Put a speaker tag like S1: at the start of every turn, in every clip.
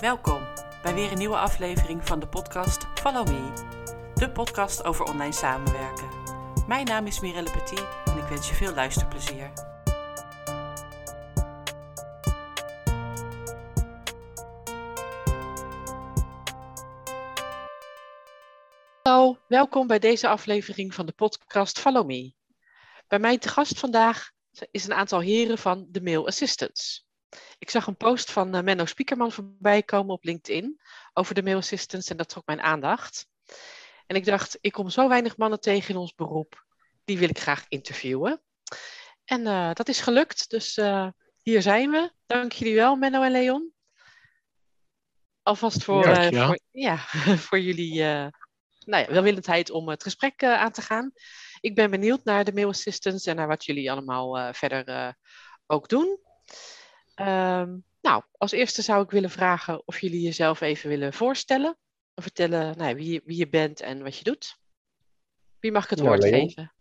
S1: Welkom bij weer een nieuwe aflevering van de podcast Follow Me, de podcast over online samenwerken. Mijn naam is Mirelle Petit en ik wens je veel luisterplezier. Hallo, welkom bij deze aflevering van de podcast Follow Me. Bij mij te gast vandaag is een aantal heren van de Mail Assistants. Ik zag een post van uh, Menno Spiekerman voorbij komen op LinkedIn over de Mail Assistants en dat trok mijn aandacht. En ik dacht, ik kom zo weinig mannen tegen in ons beroep, die wil ik graag interviewen. En uh, dat is gelukt, dus uh, hier zijn we. Dank jullie wel, Menno en Leon. Alvast voor,
S2: Ja, ja.
S1: voor, ja, voor jullie nou ja, welwillendheid om het gesprek aan te gaan. Ik ben benieuwd naar de Mail Assistants en naar wat jullie allemaal verder ook doen. Um, nou, als eerste zou ik willen vragen of jullie jezelf even willen voorstellen. Vertellen nou, wie, wie je bent en wat je doet. Wie mag ik het
S2: Ja,
S1: woord
S2: Leon.
S1: geven?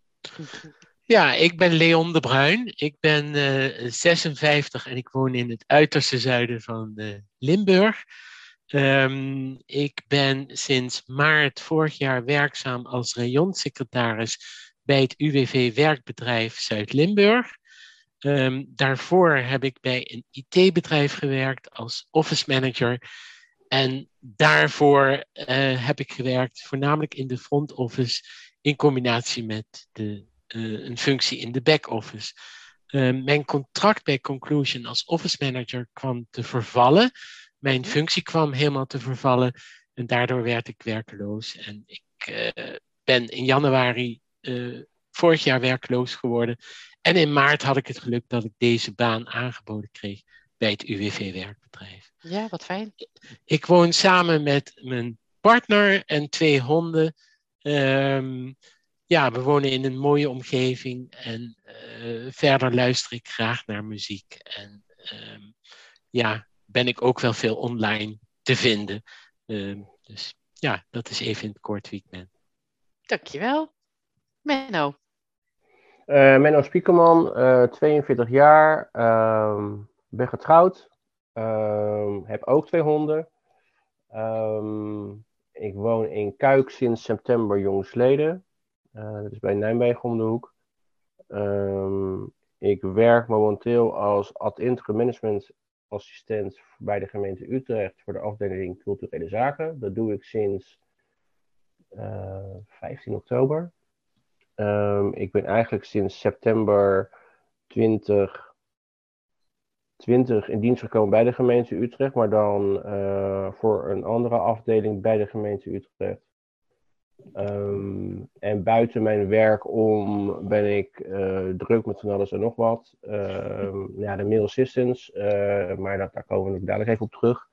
S2: Ja, ik ben Leon de Bruin. Ik ben eh, 56 en ik woon in het uiterste zuiden van eh, Limburg. Ehm, ik ben sinds maart vorig jaar werkzaam als rayonsecretaris bij het UWV Werkbedrijf Zuid-Limburg. Ehm, daarvoor heb ik bij een IT-bedrijf gewerkt als office manager. En daarvoor eh, heb ik gewerkt voornamelijk in de front office in combinatie met de, eh, een functie in de back office. Ehm, mijn contract bij Conclusion als office manager kwam te vervallen. Mijn functie kwam helemaal te vervallen en daardoor werd ik werkeloos. En ik eh, ben in januari vorig jaar werkloos geworden. En in maart had ik het geluk dat ik deze baan aangeboden kreeg bij het UWV-werkbedrijf.
S1: Ja, wat fijn.
S2: Ik woon samen met mijn partner en twee honden. Ehm, ja, we wonen in een mooie omgeving en eh, verder luister ik graag naar muziek. En ehm, ja, ben ik ook wel veel online te vinden. Ehm, dus ja, dat is even in het kort wie ik ben.
S1: Dankjewel. Menno.
S3: Eh Menno Spiekerman, eh 42 jaar, ehm, ben getrouwd, ehm, heb ook twee honden. Ehm, ik woon in Kuik sinds september jongsleden. Eh dat is bij Nijmegen om de hoek. Ik werk momenteel als ad interim management assistent bij de gemeente Utrecht voor de afdeling culturele zaken. Dat doe ik sinds eh 15 oktober. Ehm, ik ben eigenlijk sinds september 2020 in dienst gekomen bij de gemeente Utrecht, maar dan eh, voor een andere afdeling bij de gemeente Utrecht. Ehm, en buiten mijn werk om ben ik eh, druk met van alles en nog wat. Ehm, ja, de mail assistance, eh, maar dat, daar komen we dadelijk even op terug.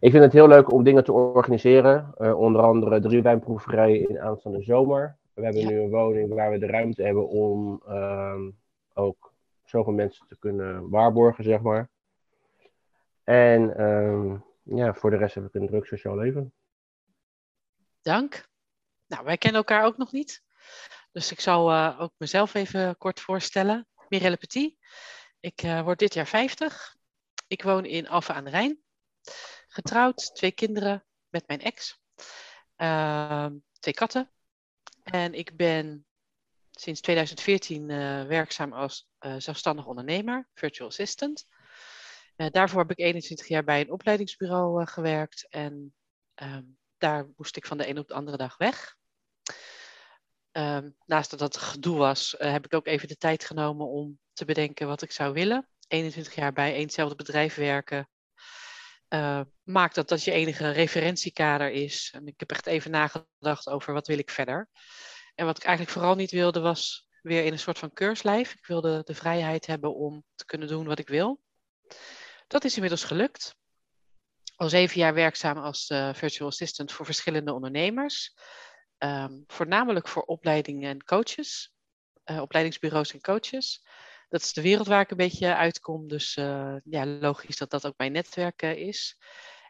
S3: Ik vind het heel leuk om dingen te organiseren. onder andere drie wijnproeverijen in aanstaande zomer. We hebben
S1: Ja.
S3: nu een woning waar we de ruimte hebben om ehm, ook zoveel mensen te kunnen waarborgen, zeg maar. En ehm, ja, voor de rest heb ik een druk sociaal leven.
S1: Dank. Nou, wij kennen elkaar ook nog niet. Dus ik zal eh, ook mezelf even kort voorstellen. Mirelle Petit. Ik eh, word dit jaar 50. Ik woon in Alphen aan de Rijn. Getrouwd, twee kinderen met mijn ex. Ehm, twee katten. En ik ben sinds 2014 eh, werkzaam als eh, zelfstandig ondernemer, virtual assistant. Eh, daarvoor heb ik 21 jaar bij een opleidingsbureau gewerkt. En ehm, daar moest ik van de ene op de andere dag weg. Ehm, naast dat dat gedoe was, heb ik ook even de tijd genomen om te bedenken wat ik zou willen. 21 jaar bij éénzelfde bedrijf werken. Eh, maakt dat dat je enige referentiekader is. En ik heb echt even nagedacht over wat wil ik verder. En wat ik eigenlijk vooral niet wilde was weer in een soort van keurslijf. Ik wilde de vrijheid hebben om te kunnen doen wat ik wil. Dat is inmiddels gelukt al zeven jaar werkzaam als eh, virtual assistant voor verschillende ondernemers. Ehm, voornamelijk voor opleidingen en coaches, eh, opleidingsbureaus en coaches. Dat is de wereld waar ik een beetje uitkom, dus eh, ja, logisch dat dat ook mijn netwerk eh, is.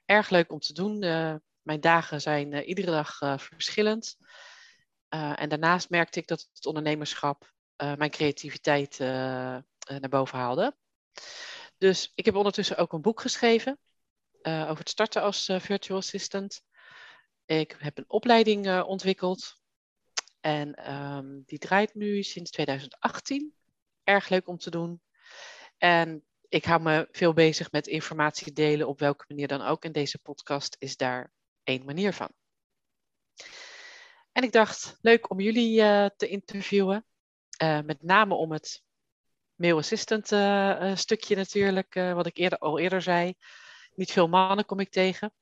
S1: Erg leuk om te doen. eh, mijn dagen zijn iedere dag verschillend. En daarnaast merkte ik dat het ondernemerschap mijn creativiteit naar boven haalde. Dus ik heb ondertussen ook een boek geschreven. over het starten als virtual assistant. Ik heb een opleiding ontwikkeld. En ehm, die draait nu sinds 2018. Erg leuk om te doen. En ik hou me veel bezig met informatie delen, op welke manier dan ook. En deze podcast is daar één manier van. En ik dacht, leuk om jullie uh, te interviewen. Uh, met name om het mail assistant uh, stukje natuurlijk, wat ik eerder, al eerder zei. Niet veel mannen kom ik tegen.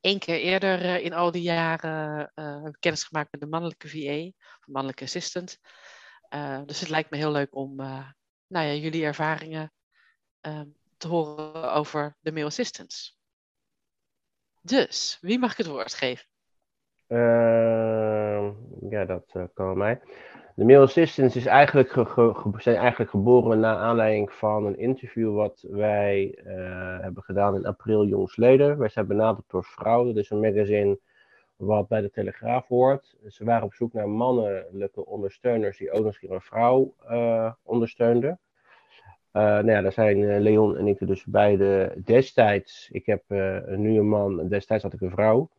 S1: Eén keer eerder in al die jaren heb ik kennis gemaakt met de mannelijke VA, mannelijke assistant. Dus het lijkt me heel leuk om nou ja, jullie ervaringen Ehm, te horen over de mail assistants. Dus, wie mag ik het woord geven?
S3: Uh, ja, dat uh, kan mij. De mail assistants is eigenlijk zijn eigenlijk geboren na aanleiding van een interview wat wij hebben gedaan in april jongsleden. Wij zijn benaderd door dat is een magazine wat bij de Telegraaf hoort. Ze waren op zoek naar mannelijke ondersteuners die ook eens een vrouw uh, ondersteunden. Uh, nou ja, daar zijn eh, Leon en ik dus beide destijds. Ik heb uh, nu een man, destijds had ik een vrouw.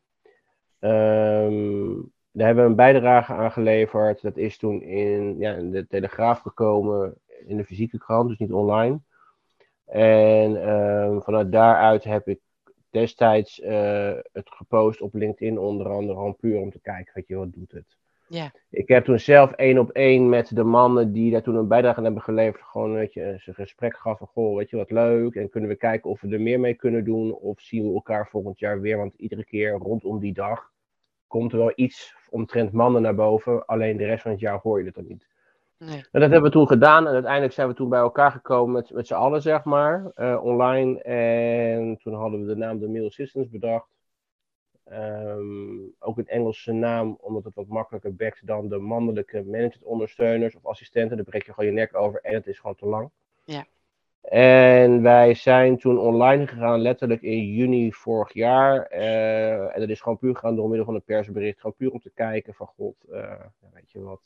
S3: Um, daar hebben we een bijdrage aan geleverd. Dat is toen in, ja, in de Telegraaf gekomen, in de fysieke krant, dus niet online. En um, vanuit daaruit heb ik destijds het gepost op LinkedIn, onder andere, gewoon puur om te kijken, weet je, wat doet het.
S1: Ja.
S3: Ik heb toen zelf één op één met de mannen die daar toen een bijdrage aan hebben geleverd, gewoon weet je, een gesprek gehad van, goh, weet je wat leuk, en kunnen we kijken of we er meer mee kunnen doen, of zien we elkaar volgend jaar weer, want iedere keer rondom die dag komt er wel iets omtrent mannen naar boven, alleen de rest van het jaar hoor je het dan niet.
S1: Nee.
S3: En dat hebben we toen gedaan en uiteindelijk zijn we toen bij elkaar gekomen met, met z'n allen, zeg maar, uh, online. En toen hadden we de naam de Mail Assistants bedacht. Um, ook een Engelse naam, omdat het wat makkelijker bekt dan de mannelijke managementondersteuners of assistenten. Daar breek je gewoon je nek over en het is gewoon te lang.
S1: Ja.
S3: En wij zijn toen online gegaan, letterlijk in juni vorig jaar. Uh, en dat is gewoon puur gegaan door middel van een persbericht. Gewoon puur om te kijken van, god, uh, weet je wat,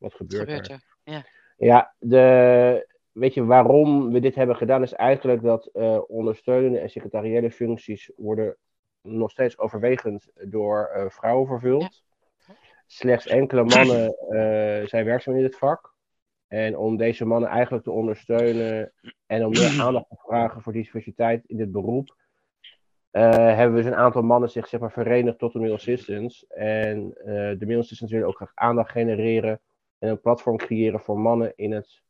S3: wat gebeurt,
S1: gebeurt
S3: er?
S1: Ja,
S3: ja de, weet je, waarom we dit hebben gedaan is eigenlijk dat ondersteunende en secretariële functies worden nog steeds overwegend door uh, vrouwen vervuld. Slechts enkele mannen uh, zijn werkzaam in dit vak. En om deze mannen eigenlijk te ondersteunen en om meer aandacht te vragen voor diversiteit in dit beroep, hebben we dus een aantal mannen zich zeg maar, verenigd tot de Mail Assistants. En de Mail Assistants willen ook graag aandacht genereren en een platform creëren voor mannen in het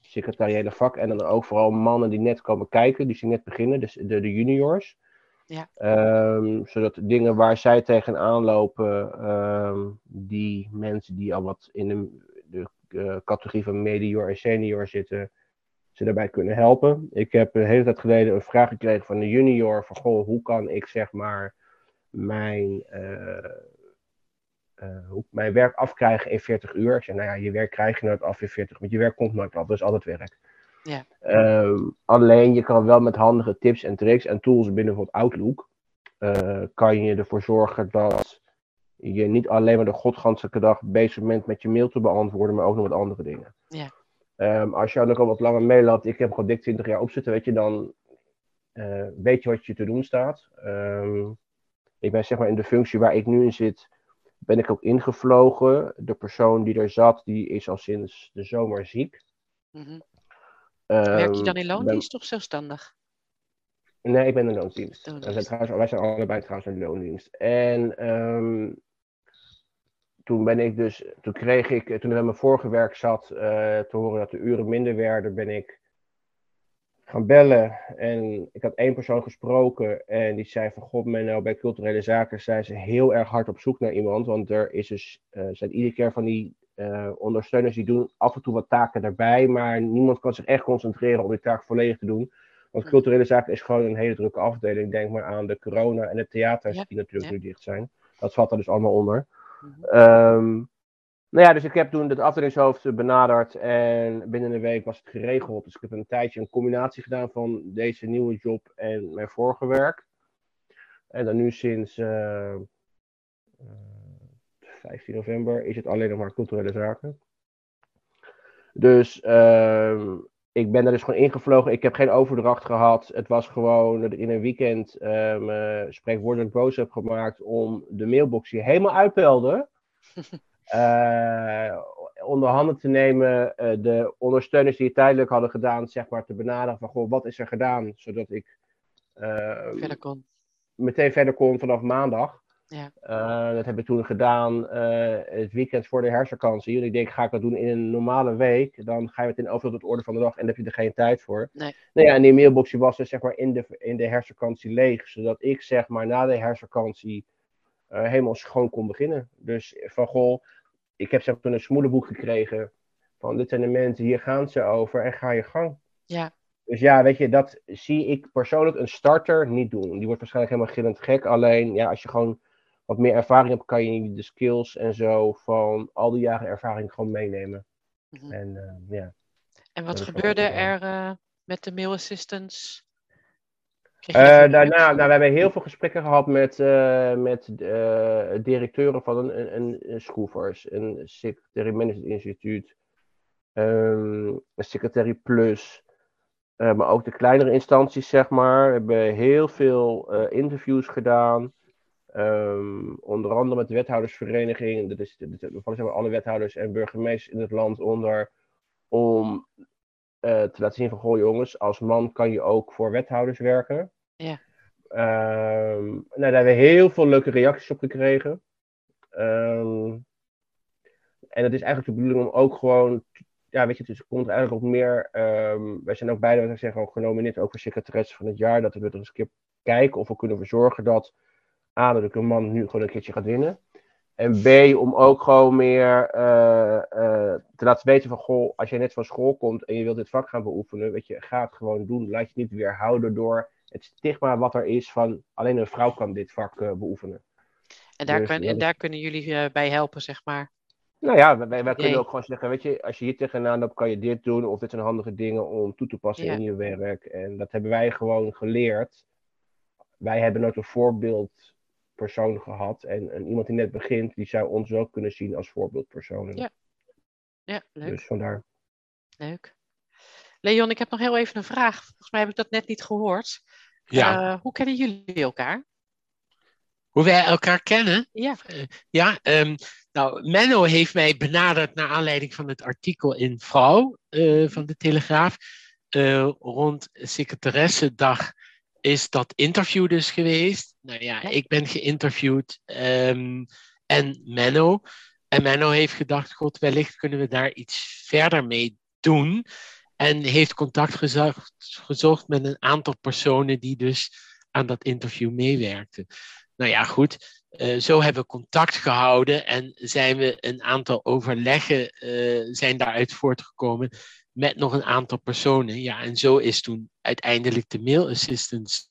S3: secretariële vak. En dan ook vooral mannen die net komen kijken, die net beginnen, dus de, de juniors.
S1: Ja.
S3: Um, zodat dingen waar zij tegenaan lopen, um, die mensen die al wat in de, de uh, categorie van medior en senior zitten, ze daarbij kunnen helpen. Ik heb een hele tijd geleden een vraag gekregen van een junior: van goh, hoe kan ik zeg maar mijn, uh, uh, hoe, mijn werk afkrijgen in 40 uur? Ik zeg, nou ja, je werk krijg je nooit af in 40 uur, want je werk komt nooit af, dus altijd werk.
S1: Ja.
S3: Um, alleen je kan wel met handige tips en tricks en tools binnen bijvoorbeeld Outlook, uh, kan je ervoor zorgen dat je niet alleen maar de godganse dag bezig bent met je mail te beantwoorden, maar ook nog wat andere dingen.
S1: Ja.
S3: Um, als je ook al wat langer had, ik heb gewoon dik 20 jaar opzitten, weet je, dan uh, weet je wat je te doen staat. Um, ik ben zeg maar in de functie waar ik nu in zit, ben ik ook ingevlogen. De persoon die er zat, die is al sinds de zomer ziek.
S1: Mm -hmm. Werk je dan in loondienst ben... of zelfstandig?
S3: Nee, ik ben in loondienst. Wij zijn, trouwens, wij zijn allebei trouwens in loondienst. En um, toen ben ik dus, toen kreeg ik, toen ik bij mijn vorige werk zat, uh, te horen dat de uren minder werden, ben ik gaan bellen. En ik had één persoon gesproken en die zei van, god, men nou bij culturele zaken zijn ze heel erg hard op zoek naar iemand. Want er is dus, uh, zijn iedere keer van die uh, ondersteuners die doen af en toe wat taken daarbij, maar niemand kan zich echt concentreren om die taak volledig te doen. Want culturele zaken is gewoon een hele drukke afdeling. Denk maar aan de corona en de theaters ja. die natuurlijk ja. nu dicht zijn. Dat valt er dus allemaal onder. Mm -hmm. um, nou ja, dus ik heb toen het afdelingshoofd benaderd en binnen een week was het geregeld. Dus ik heb een tijdje een combinatie gedaan van deze nieuwe job en mijn vorige werk. En dan nu sinds uh, 15 november is het alleen nog maar culturele zaken. Dus uh, ik ben daar dus gewoon ingevlogen. Ik heb geen overdracht gehad. Het was gewoon dat ik in een weekend uh, spreekwoordelijk boos heb gemaakt om de mailbox die helemaal uitpelde. uh, onder handen te nemen, uh, de ondersteuners die het tijdelijk hadden gedaan, zeg maar, te benaderen van, goh, wat is er gedaan? Zodat ik
S1: verder kon.
S3: meteen verder kon vanaf maandag.
S1: Ja.
S3: Dat heb ik toen gedaan het weekend voor de herfstvakantie. En ik denk, ga ik dat doen in een normale week? Dan ga je het in over tot orde van de dag en dan heb je er geen tijd voor.
S1: Nee.
S3: Nou ja, en die mailbox was dus zeg maar in de, in de herfstvakantie leeg. Zodat ik zeg maar na de herfstvakantie helemaal schoon kon beginnen. Dus van goh, ik heb maar toen een smoelenboek gekregen. Van dit zijn de mensen, hier gaan ze over en ga je gang.
S1: Ja.
S3: Dus ja, weet je, dat zie ik persoonlijk een starter niet doen. Die wordt waarschijnlijk helemaal gillend gek. Alleen, ja, als je gewoon wat meer ervaring hebt, kan je de skills en zo van al die jaren ervaring gewoon meenemen.
S1: Mm -hmm.
S3: En uh, ja.
S1: En wat gebeurde er uh, met de mail assistants?
S3: Uh, daarna, nou, we hebben heel veel gesprekken gehad met, met directeuren van een, een, een een Secretary Management Instituut, um, een Secretary Plus. Maar ook de kleinere instanties, zeg maar. We hebben heel veel interviews gedaan. Um, onder andere met de wethoudersvereniging. Dat is, dat maar, alle wethouders en burgemeesters in het land onder. Om uh, te laten zien van, goh jongens, als man kan je ook voor wethouders werken.
S1: Ja.
S3: Um, nou, daar hebben we heel veel leuke reacties op gekregen. Um, en het is eigenlijk de bedoeling om ook gewoon ja, weet je, dus komt eigenlijk ook meer. Um, wij zijn ook beide, wat ik zeg, ook genomineerd ook voor secretaresse van het jaar. Dat we er eens een keer kijken of we kunnen ervoor zorgen dat A, dat een man nu gewoon een keertje gaat winnen. En B, om ook gewoon meer uh, uh, te laten weten van, goh, als jij net van school komt en je wilt dit vak gaan beoefenen, weet je, ga het gewoon doen. Laat je niet weerhouden door het stigma wat er is van alleen een vrouw kan dit vak uh, beoefenen.
S1: En daar,
S3: Dus,
S1: kun, en daar kunnen jullie bij helpen, zeg maar.
S3: Nou ja, wij, wij kunnen ook gewoon zeggen, weet je, als je hier tegenaan loopt, kan je dit doen. Of dit zijn handige dingen om toe te passen
S1: Ja.
S3: in je werk. En dat hebben wij gewoon geleerd. Wij hebben nooit een voorbeeldpersoon gehad. En, en iemand die net begint, die zou ons ook kunnen zien als voorbeeldpersonen.
S1: Ja. Ja, leuk.
S3: Dus vandaar.
S1: leuk. Leon, ik heb nog heel even een vraag. Volgens mij heb ik dat net niet gehoord.
S2: Ja,
S1: Eh, hoe kennen jullie elkaar?
S2: hoe wij elkaar kennen.
S1: Ja,
S2: Ja, ehm, nou, Menno heeft mij benaderd naar aanleiding van het artikel in Vrouw eh, van de Telegraaf. Eh, rond secretaressendag is dat interview dus geweest. Nou ja, ik ben geïnterviewd ehm, en Menno. En Menno heeft gedacht, god, wellicht kunnen we daar iets verder mee doen. En heeft contact gezocht, gezocht met een aantal personen die dus aan dat interview meewerkten. Nou ja, goed. Eh, zo hebben we contact gehouden en zijn we een aantal overleggen eh, zijn daaruit voortgekomen met nog een aantal personen. Ja, en zo is toen uiteindelijk de mail assistance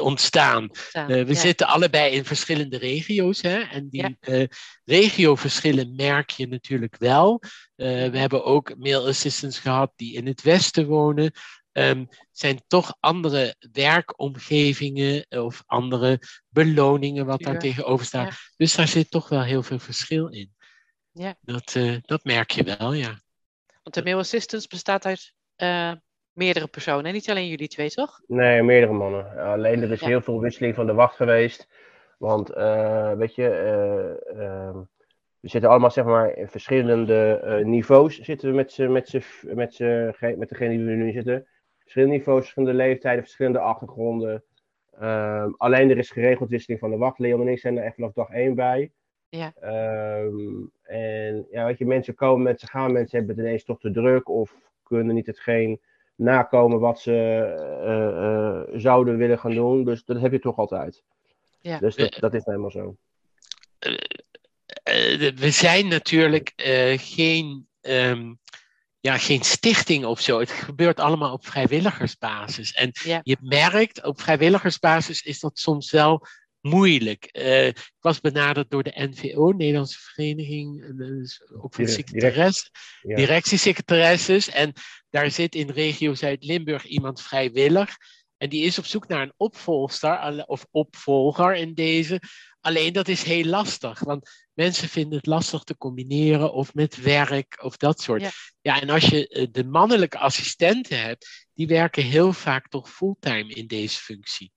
S2: ontstaan.
S1: staan.
S2: Eh, we
S1: ja.
S2: zitten allebei in verschillende regio's. Hè? En die
S1: Ja.
S2: eh, regioverschillen merk je natuurlijk wel. Eh, we hebben ook mail assistants gehad die in het westen wonen. Ehm, zijn toch andere werkomgevingen of andere beloningen wat daar tegenover staat.
S1: Ja.
S2: Dus daar zit toch wel heel veel verschil in.
S1: Ja.
S2: Dat, dat merk je wel, ja.
S1: Want de mail assistance bestaat uit eh, meerdere personen. en Niet alleen jullie twee, toch?
S3: Nee, meerdere mannen. Alleen er is
S1: Ja.
S3: heel veel wisseling van de wacht geweest. Want, eh, weet je, eh, ehm, we zitten allemaal zeg maar in verschillende niveaus zitten we met, met, met, ge- met degene die we nu zitten. Verschillende niveaus, verschillende leeftijden, verschillende achtergronden. Ehm, alleen er is geregeld wisseling van de wacht. Leon en ik zijn er echt vanaf dag één bij.
S1: Ja.
S3: Ehm, en ja, weet je, mensen komen, mensen gaan, mensen hebben het ineens toch te druk of kunnen niet hetgeen nakomen wat ze eh, eh, zouden willen gaan doen. Dus dat heb je toch altijd.
S1: Ja.
S3: Dus dat, dat is nou helemaal zo.
S2: Eh, we zijn natuurlijk eh, geen, ehm, ja, geen stichting of zo. Het gebeurt allemaal op vrijwilligersbasis. En
S1: Ja.
S2: je merkt, op vrijwilligersbasis is dat soms wel moeilijk. Eh, ik was benaderd door de NVO, Nederlandse Vereniging, dus ook van
S3: Direct-
S2: secretares,
S3: Ja.
S2: directiesecretaresses. En daar zit in regio Zuid-Limburg iemand vrijwillig. En die is op zoek naar een opvolster of opvolger in deze. Alleen dat is heel lastig, want mensen vinden het lastig te combineren of met werk of dat soort. Ja, en als je eh, de mannelijke assistenten hebt, die werken heel vaak toch fulltime in deze functie.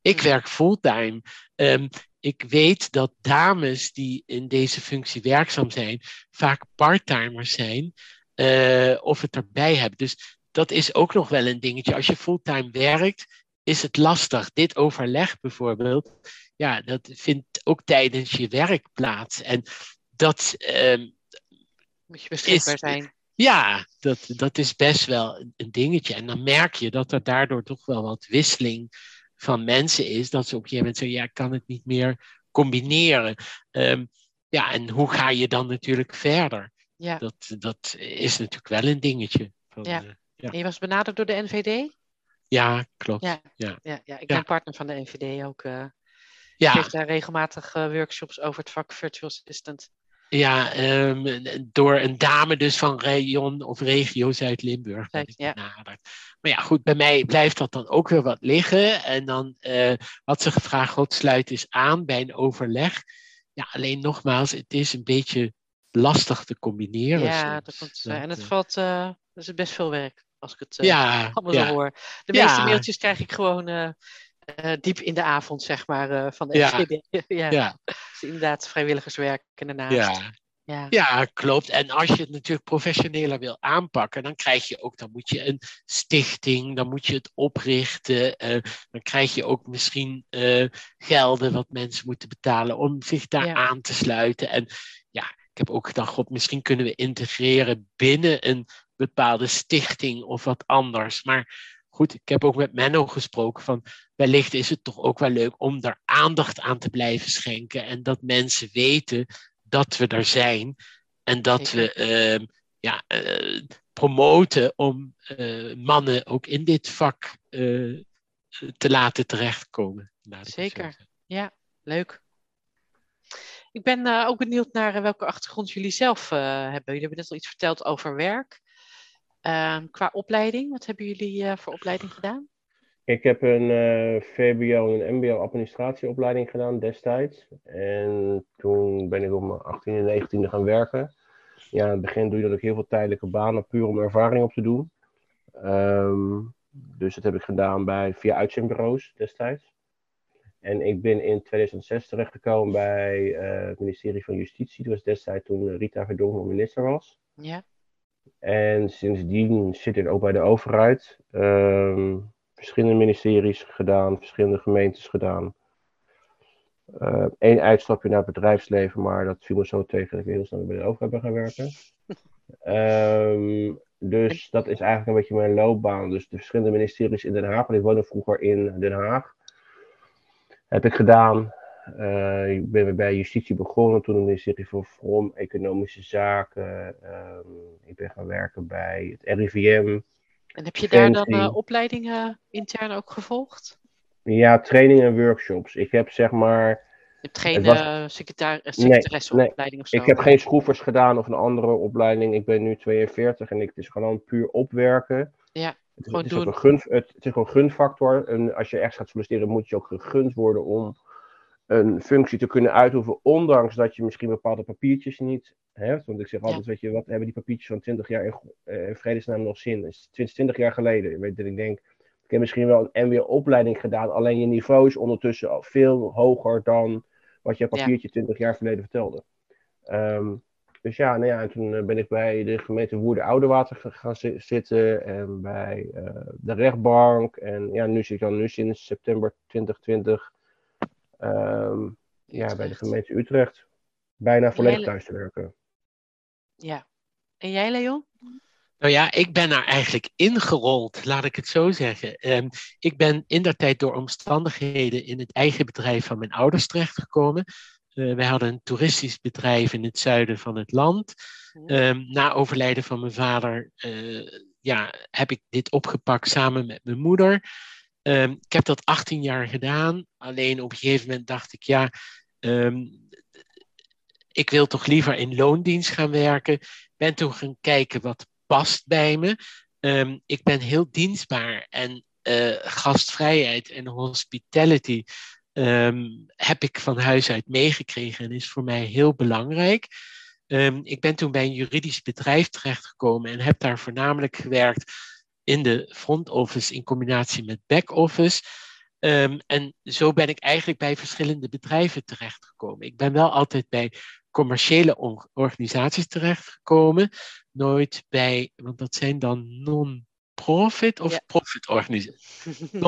S2: Ik werk fulltime. Um, ik weet dat dames die in deze functie werkzaam zijn, vaak parttimers zijn uh, of het erbij hebben. Dus dat is ook nog wel een dingetje. Als je fulltime werkt, is het lastig. Dit overleg bijvoorbeeld, ja, dat vindt ook tijdens je werk plaats. En dat. Um,
S1: Moet je beschikbaar zijn.
S2: Ja, dat, dat is best wel een dingetje. En dan merk je dat er daardoor toch wel wat wisseling van mensen is. Dat ze op een gegeven moment zeggen, ja, ik kan het niet meer combineren. Um, ja, en hoe ga je dan natuurlijk verder? Ja. Dat, dat is natuurlijk wel een dingetje. Van,
S1: ja. Uh, ja. En je was benaderd door de NVD?
S2: Ja, klopt.
S1: Ja,
S2: ja.
S1: ja, ja. ik ben partner van de NVD ook. Uh, ja. Ik geef daar regelmatig uh, workshops over het vak Virtual Assistant.
S2: Ja, um, door een dame dus van Rayon of Regio Zuid-Limburg. Ja. Maar ja, goed, bij mij blijft dat dan ook weer wat liggen. En dan uh, had ze gevraagd, God sluit eens aan bij een overleg. Ja, alleen nogmaals, het is een beetje lastig te combineren.
S1: Ja, dat komt, dat, en het valt, uh, dat is best veel werk als ik het uh, ja, allemaal ja. zo hoor. De meeste mailtjes krijg ik gewoon uh, diep in de avond, zeg maar, van de ja. ja. ja. Dus inderdaad vrijwilligerswerk daarnaast.
S2: Ja. Ja. ja, klopt. En als je het natuurlijk professioneler wil aanpakken, dan krijg je ook, dan moet je een stichting, dan moet je het oprichten. Uh, dan krijg je ook misschien gelden wat mensen moeten betalen om zich daar aan te sluiten. En ja, ik heb ook gedacht, god, misschien kunnen we integreren binnen een bepaalde stichting of wat anders. Maar goed, ik heb ook met Menno gesproken van wellicht is het toch ook wel leuk om daar aandacht aan te blijven schenken en dat mensen weten dat we er zijn en dat we uh, ja, uh, promoten om uh, mannen ook in dit vak eh, te laten terechtkomen.
S1: Zeker, ja, leuk. Ik ben ook benieuwd naar welke achtergrond jullie zelf hebben. Jullie hebben net al iets verteld over werk. Ehm, qua opleiding, wat hebben jullie uh, voor opleiding gedaan?
S3: Ik heb een uh, VBO en een MBO-administratieopleiding gedaan destijds. En toen ben ik op mijn 18e en 19e gaan werken. Ja, in het begin doe je dat ook heel veel tijdelijke banen, puur om ervaring op te doen. Um, dus dat heb ik gedaan bij, via uitzendbureaus destijds. En ik ben in 2006 terechtgekomen bij uh, het ministerie van Justitie. Dat was destijds toen Rita Verdonk minister was.
S1: Ja.
S3: En sindsdien zit ik ook bij de overheid. Um, verschillende ministeries gedaan, verschillende gemeentes gedaan. Eén uh, uitstapje naar het bedrijfsleven, maar dat viel me zo tegen dat ik heel snel bij de overheid ben gaan werken. um, dus dat is eigenlijk een beetje mijn loopbaan. Dus de verschillende ministeries in Den Haag, want ik woonde vroeger in Den Haag. Heb ik gedaan. Uh, ik ben bij justitie begonnen, toen het ministerie van Vrom, Economische Zaken. Um, ik ben gaan werken bij het RIVM.
S1: En heb je daar dan uh, opleidingen intern ook gevolgd?
S3: Ja, trainingen en workshops. Ik heb zeg maar.
S1: Je hebt geen was... uh, secretaresseopleiding nee, nee. of zo?
S3: Ik heb geen schroevers gedaan of een andere opleiding. Ik ben nu 42 en ik, het is gewoon puur opwerken.
S1: Ja,
S3: het, het, is, een gun, het, het is gewoon gunfactor. En als je ergens gaat solliciteren, moet je ook gegund worden om een functie te kunnen uitoefenen, ondanks dat je misschien bepaalde papiertjes niet hebt. Want ik zeg altijd, weet je, wat hebben die papiertjes van 20 jaar in, uh, in vredesnaam nog zin? Dat is 20, 20 jaar geleden. Weet dat ik denk, ik heb misschien wel een MBO-opleiding gedaan, alleen je niveau is ondertussen al veel hoger dan wat je papiertje ja. 20 jaar geleden vertelde. Um, dus ja, nou ja, en toen eh, ben ik bij de gemeente Woerden Oudewater gaan zitten en bij uh, de rechtbank. En ja, nu zit ik dan nu sinds september 2020 um, ja, bij de gemeente Utrecht. Bijna volledig thuis te werken.
S1: Ja. En jij, Leon?
S2: Nou ja, ik ben daar eigenlijk ingerold, laat ik het zo zeggen. Um, ik ben in der tijd door omstandigheden in het eigen bedrijf van mijn ouders terechtgekomen. Uh, wij hadden een toeristisch bedrijf in het zuiden van het land. Um, na overlijden van mijn vader uh, ja, heb ik dit opgepakt samen met mijn moeder. Um, ik heb dat 18 jaar gedaan. Alleen op een gegeven moment dacht ik, ja, um, ik wil toch liever in loondienst gaan werken. Ben toen gaan kijken wat past bij me. Um, ik ben heel dienstbaar en uh, gastvrijheid en hospitality ehm, heb ik van huis uit meegekregen en is voor mij heel belangrijk. Ik ben toen bij een juridisch bedrijf terechtgekomen en heb daar voornamelijk gewerkt in de front office in combinatie met back office. Um, en zo ben ik eigenlijk bij verschillende bedrijven terechtgekomen. Ik ben wel altijd bij commerciële organisaties terechtgekomen, nooit bij, want dat zijn dan non-profit of profit organisaties.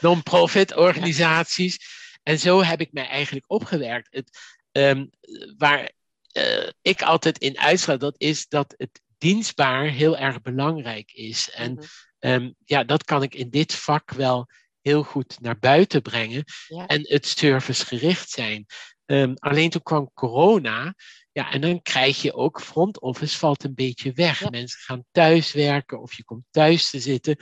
S2: Non-profit organisaties. En zo heb ik mij eigenlijk opgewerkt. Het, um, waar uh, ik altijd in uitsluit, dat is dat het dienstbaar heel erg belangrijk is. En mm -hmm. um, ja, dat kan ik in dit vak wel heel goed naar buiten brengen ja. en het servicegericht zijn. Um, alleen toen kwam corona, ja, en dan krijg je ook front office valt een beetje weg. Ja. Mensen gaan thuiswerken of je komt thuis te zitten.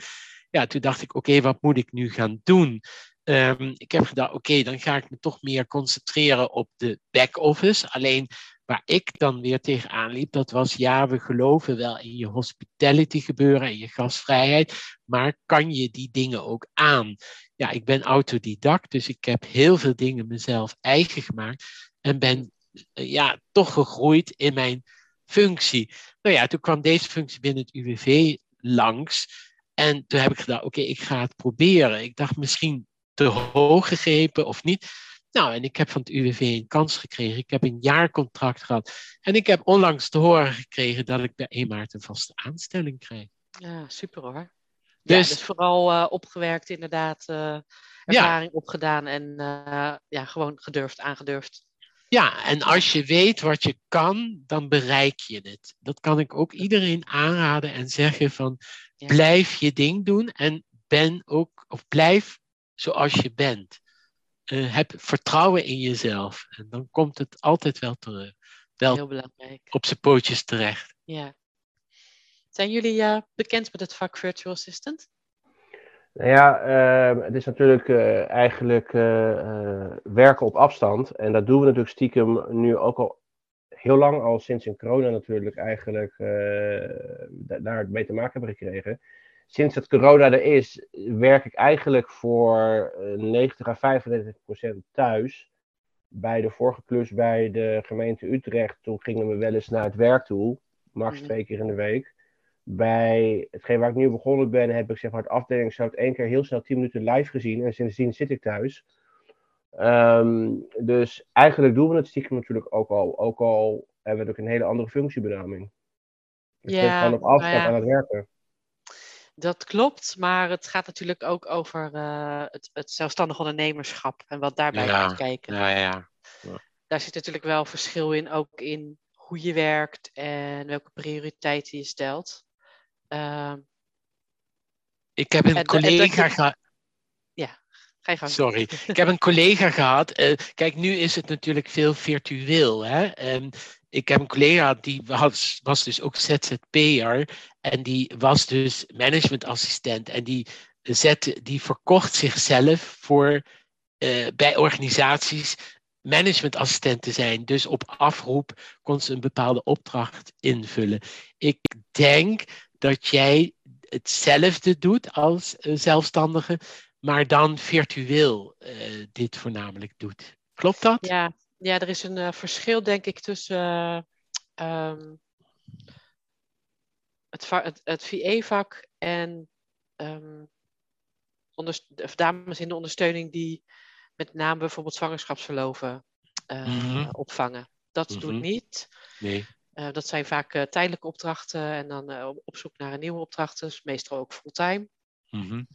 S2: Ja, toen dacht ik, oké, okay, wat moet ik nu gaan doen? Um, ik heb gedacht, oké, okay, dan ga ik me toch meer concentreren op de back office. Alleen Waar ik dan weer tegenaan liep, dat was ja, we geloven wel in je hospitality gebeuren en je gastvrijheid, maar kan je die dingen ook aan? Ja, ik ben autodidact, dus ik heb heel veel dingen mezelf eigen gemaakt en ben eh, ja, toch gegroeid in mijn functie. Nou ja, toen kwam deze functie binnen het UWV langs en toen heb ik gedacht, oké, ik ga het proberen. Ik dacht misschien te hoog gegrepen of niet. Nou, en ik heb van het UWV een kans gekregen. Ik heb een jaarcontract gehad. En ik heb onlangs te horen gekregen dat ik bij 1 maart een vaste aanstelling krijg.
S1: Ja, super hoor. Dus, ja, dus vooral uh, opgewerkt inderdaad, uh, ervaring ja. opgedaan en uh, ja, gewoon gedurfd, aangedurfd.
S2: Ja, en als je weet wat je kan, dan bereik je het. Dat kan ik ook iedereen aanraden en zeggen van ja. blijf je ding doen en ben ook, of blijf zoals je bent uh, heb vertrouwen in jezelf. En dan komt het altijd wel, terug, wel
S1: Heel belangrijk.
S2: op zijn pootjes terecht.
S1: Ja. Zijn jullie uh, bekend met het vak Virtual Assistant?
S3: Nou ja, uh, het is natuurlijk uh, eigenlijk werken op afstand. En dat doen we natuurlijk stiekem nu ook al heel lang, al sinds in corona natuurlijk eigenlijk daar mee te maken hebben gekregen sinds dat corona er is, werk ik eigenlijk voor 90 à 95 procent thuis. Bij de vorige klus bij de gemeente Utrecht, toen gingen we wel eens naar het werk toe, max twee keer in de week. Bij hetgeen waar ik nu begonnen ben, heb ik zeg maar het afdelingshout één keer heel snel 10 minuten live gezien en sindsdien zit ik thuis. Um, dus eigenlijk doen we het stiekem natuurlijk ook al, ook al hebben we ook een hele andere functiebenaming. Dus ja, gewoon op afstand nou ja. aan het werken.
S1: Dat klopt, maar het gaat natuurlijk ook over uh, het, het, zelfstandig ondernemerschap en wat daarbij ja, komt kijken.
S2: Ja, ja.
S1: ja. Daar zit natuurlijk wel verschil in, ook in hoe je werkt en welke prioriteiten je stelt. Uh,
S2: ik heb een en, collega gehad.
S1: Ja, ga je gang.
S2: Sorry, ik heb een collega gehad. Uh, kijk, nu is het natuurlijk veel virtueel. Hè? Um, ik heb een collega die was, was dus ook ZZP'er en die was dus managementassistent en die, zette, die verkocht zichzelf voor uh, bij organisaties managementassistent te zijn. Dus op afroep kon ze een bepaalde opdracht invullen. Ik denk dat jij hetzelfde doet als zelfstandige, maar dan virtueel uh, dit voornamelijk doet. Klopt dat?
S1: Ja, ja, er is een uh, verschil, denk ik, tussen uh, um, het, het, het VE-vak en um, dames in de ondersteuning die met name bijvoorbeeld zwangerschapsverloven uh, mm-hmm. opvangen. Dat mm-hmm. doet niet.
S2: Nee.
S1: dat zijn vaak tijdelijke opdrachten en dan op zoek naar een nieuwe opdracht, dus meestal ook fulltime.
S2: Mm-hmm.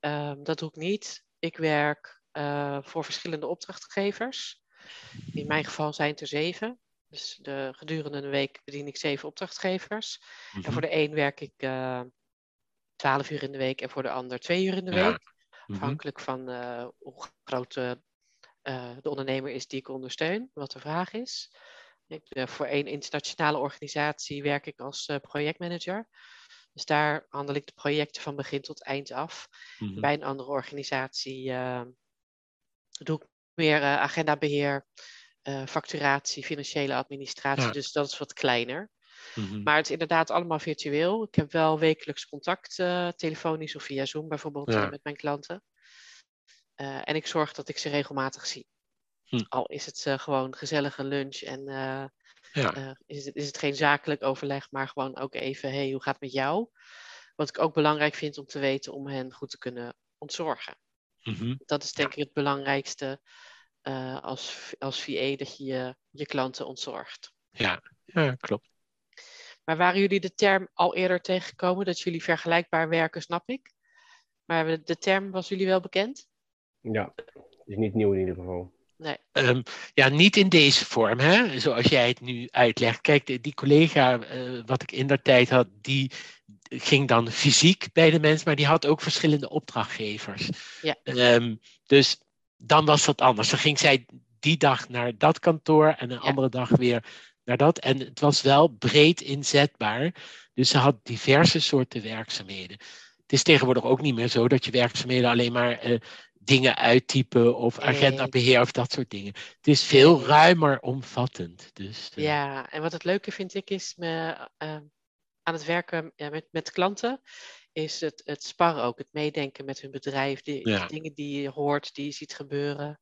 S1: Um, dat doe ik niet. Ik werk voor verschillende opdrachtgevers. In mijn geval zijn het er zeven. Dus de, gedurende een week bedien ik zeven opdrachtgevers. En voor de een werk ik uh, twaalf uur in de week en voor de ander twee uur in de week. Mm-hmm. Afhankelijk van uh, hoe groot uh, de ondernemer is die ik ondersteun, wat de vraag is. Ik, voor één internationale organisatie werk ik als projectmanager. Dus daar handel ik de projecten van begin tot eind af. Mm-hmm. Bij een andere organisatie doe ik meer agendabeheer, uh, facturatie, financiële administratie. Ja. Dus dat is wat kleiner.
S2: Mhm.
S1: Maar het is inderdaad allemaal virtueel. Ik heb wel wekelijks contact, eh, telefonisch of via Zoom bijvoorbeeld,
S2: Ja.
S1: eh, met mijn klanten. Eh, en ik zorg dat ik ze regelmatig zie.
S2: Hm.
S1: Al is het eh, gewoon gezellige lunch en eh,
S2: Ja.
S1: eh, is, het, is het geen zakelijk overleg, maar gewoon ook even, hey, hoe gaat het met jou? Wat ik ook belangrijk vind om te weten om hen goed te kunnen ontzorgen.
S2: Mhm.
S1: Dat is denk ik het belangrijkste eh, als, als VA, dat je, je je klanten ontzorgt.
S2: ja. ja, klopt.
S1: Maar waren jullie de term al eerder tegengekomen dat jullie vergelijkbaar werken, snap ik? Maar de- term was jullie wel bekend?
S3: Ja, is niet nieuw in ieder geval.
S1: Nee.
S2: Ehm, ja, niet in deze vorm, hè? zoals jij het nu uitlegt. Kijk, die, die collega eh, wat ik in der tijd had, die ging dan fysiek bij de mens, maar die had ook verschillende opdrachtgevers.
S1: Ja.
S2: Ehm, dus dan was dat anders. Dan ging zij die dag naar dat kantoor en een
S1: Ja.
S2: andere dag weer naar dat. En het was wel breed inzetbaar. Dus ze had diverse soorten werkzaamheden. Het is tegenwoordig ook niet meer zo dat je werkzaamheden alleen maar eh, dingen uittypen of agendabeheer of dat soort dingen. Het is veel ruimer omvattend. Dus, eh,
S1: Ja, en wat het leuke vind ik is me, eh, aan het werken ja, met, met klanten, is het, het sparren ook, het meedenken met hun bedrijf, die,
S2: Ja.
S1: dingen die je hoort, die je ziet gebeuren,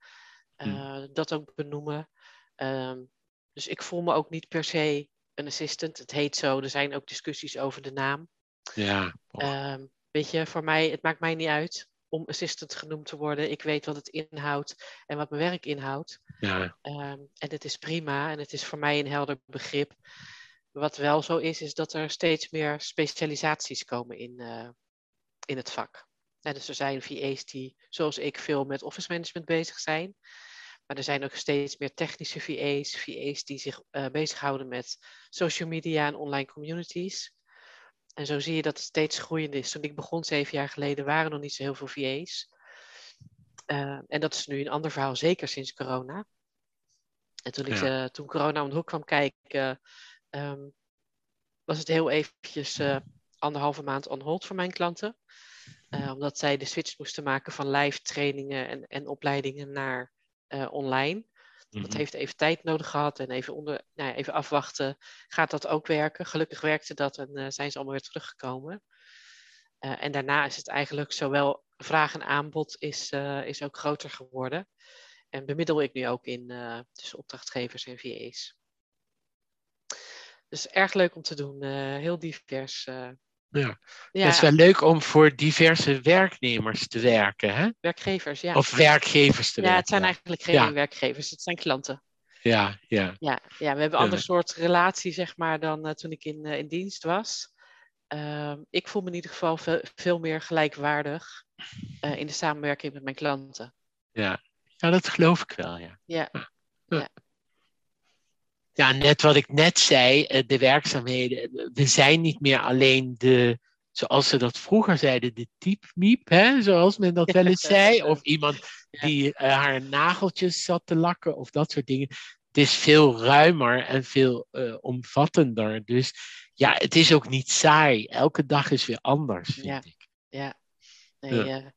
S2: Hm.
S1: eh, dat ook benoemen. Ehm, dus ik voel me ook niet per se een assistant, het heet zo, er zijn ook discussies over de naam.
S2: ja.
S1: Ehm, weet je, voor mij, het maakt mij niet uit om assistant genoemd te worden. Ik weet wat het inhoudt en wat mijn werk inhoudt.
S2: ja.
S1: Ehm, en het is prima en het is voor mij een helder begrip. Wat wel zo is, is dat er steeds meer specialisaties komen in, eh, in het vak. Dus er zijn VA's die, zoals ik, veel met office management bezig zijn. Maar er zijn ook steeds meer technische VA's, VA's die zich eh, bezighouden met social media en online communities. En zo zie je dat het steeds groeiend is. Toen ik begon zeven jaar geleden waren er nog niet zo heel veel VA's. Eh, en dat is nu een ander verhaal, zeker sinds corona. En toen, ik, toen corona om de hoek kwam kijken, ehm, was het heel eventjes eh, anderhalve maand on hold voor mijn klanten. Eh, omdat zij de switch moesten maken van live trainingen en, en opleidingen naar eh, online. Dat
S2: Mhm.
S1: heeft even tijd nodig gehad en even, onder, nou ja, even afwachten. Gaat dat ook werken? Gelukkig werkte dat en zijn ze allemaal weer teruggekomen. En daarna is het eigenlijk zowel vraag en aanbod is, is ook groter geworden. En bemiddel ik nu ook in tussen opdrachtgevers en VA's. Dus erg leuk om te doen. eh, heel divers. eh.
S2: Ja.
S1: ja,
S2: Het is wel leuk om voor diverse werknemers te werken, hè?
S1: werkgevers. Ja.
S2: Of werkgevers te
S1: ja,
S2: werken.
S1: het zijn eigenlijk geen
S2: Ja.
S1: werkgevers, het zijn klanten.
S2: Ja, ja.
S1: Ja, ja we hebben een
S2: Ja.
S1: ander soort relatie, zeg maar, dan eh, toen ik in, in dienst was. Ehm, ik voel me in ieder geval veel, veel meer gelijkwaardig in de samenwerking met mijn klanten.
S2: Ja. ja, dat geloof ik wel, ja.
S1: Ja,
S2: Ja, net wat ik net zei, eh, de werkzaamheden. We zijn niet meer alleen de, zoals ze dat vroeger zeiden, de typmiep, hè? zoals men dat wel eens zei. Of iemand
S1: Ja.
S2: die eh, haar nageltjes zat te lakken of dat soort dingen. Het is veel ruimer en veel eh, omvattender. Dus ja, het is ook niet saai. Elke dag is weer anders, vind
S1: Ja.
S2: ik.
S1: ja. Nee,
S2: Ja.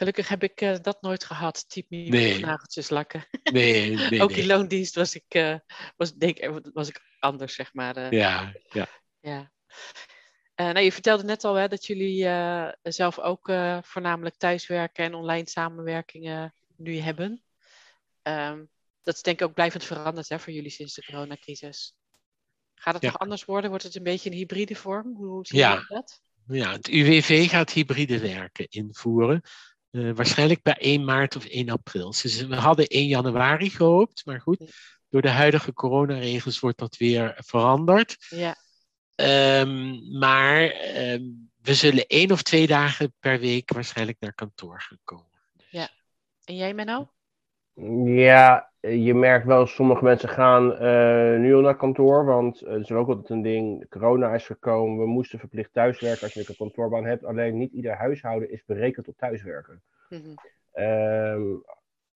S1: Gelukkig heb ik eh, dat nooit gehad, type
S2: Nee.
S1: nageltjes lakken.
S2: Nee, nee,
S1: Ook in
S2: nee.
S1: loondienst was ik, eh, was, denk, ik- was ik anders, zeg maar. eh.
S2: Ja, ja.
S1: Ja. Eh, nou, je vertelde net al hè, dat jullie eh, zelf ook eh, voornamelijk thuiswerken en online samenwerkingen nu hebben. Ehm, dat is denk ik ook blijvend veranderd hè, voor jullie sinds de coronacrisis. Gaat het
S2: Ja.
S1: nog anders worden? Wordt het een beetje een hybride vorm? Hoe zie
S2: Ja.
S1: je dat?
S2: Ja, het UWV gaat hybride werken invoeren. Eh, waarschijnlijk bij 1 maart of 1 april. Dus we hadden 1 januari gehoopt, maar goed, door de huidige coronaregels wordt dat weer veranderd.
S1: Ja,
S2: Ehm, maar ehm, we zullen één of twee dagen per week waarschijnlijk naar kantoor gaan komen.
S1: en jij Menno?
S3: Ja, je merkt wel, sommige mensen gaan eh, nu al naar kantoor, want eh, het is ook altijd een ding. Corona is gekomen, we moesten verplicht thuiswerken als je een kantoorbaan hebt. Alleen niet ieder huishouden is berekend op thuiswerken.
S1: Mhm.
S3: Ehm,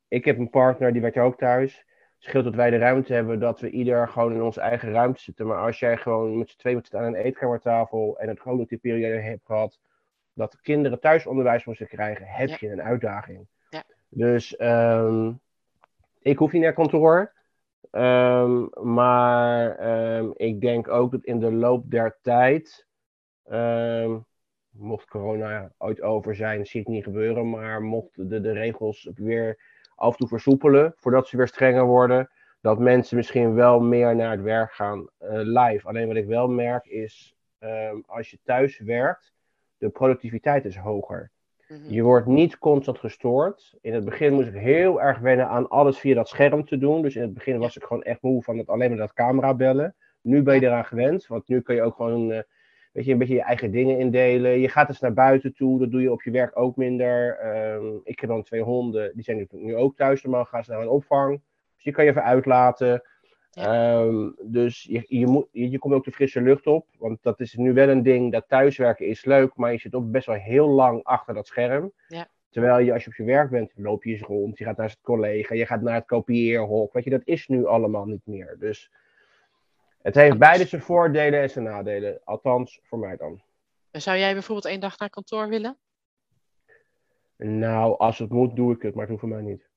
S3: ik heb een partner, die werkt ook thuis. Het scheelt dat wij de ruimte hebben dat we ieder gewoon in onze eigen ruimte zitten. Maar als jij gewoon met z'n tweeën moet zitten aan een eetkamertafel en het gewoon die periode hebt gehad dat de kinderen thuisonderwijs moesten krijgen, heb
S1: Ja.
S3: je een uitdaging.
S1: Ja.
S3: Dus ehm, ik hoef niet naar kantoor. Ehm, maar ehm, ik denk ook dat in de loop der tijd, ehm, mocht corona ooit over zijn, zie ik niet gebeuren, maar mocht de, de regels weer af en toe versoepelen, voordat ze weer strenger worden, dat mensen misschien wel meer naar het werk gaan eh, live. Alleen wat ik wel merk is, als je thuis werkt, de productiviteit is hoger.
S1: Mhm.
S3: Je wordt niet constant gestoord. In het begin moest ik heel erg wennen aan alles via dat scherm te doen. Dus in het begin was ik gewoon echt moe van het alleen maar dat camera bellen. Nu ben je eraan gewend, want nu kun je ook gewoon eh, weet je, een beetje je eigen dingen indelen. Je gaat eens naar buiten toe, dat doe je op je werk ook minder. Ehm, ik heb dan twee honden, die zijn nu- nu ook thuis. Normaal gaan ze naar een opvang. Dus je kan je even uitlaten. Ehm, dus je, je, moet, je, je komt ook de frisse lucht op. Want dat is nu wel een ding, dat thuiswerken is leuk, maar je zit ook best wel heel lang achter dat scherm.
S1: Ja.
S3: Terwijl je als je op je werk bent, loop je eens rond, je gaat naar het collega, je gaat naar het kopieerhok. Weet je, dat is nu allemaal niet meer. Dus het heeft beide zijn voordelen en zijn nadelen. Althans, voor mij dan.
S1: Zou jij bijvoorbeeld één dag naar kantoor willen?
S3: Nou, als het moet, doe ik het, maar het hoeft voor mij niet.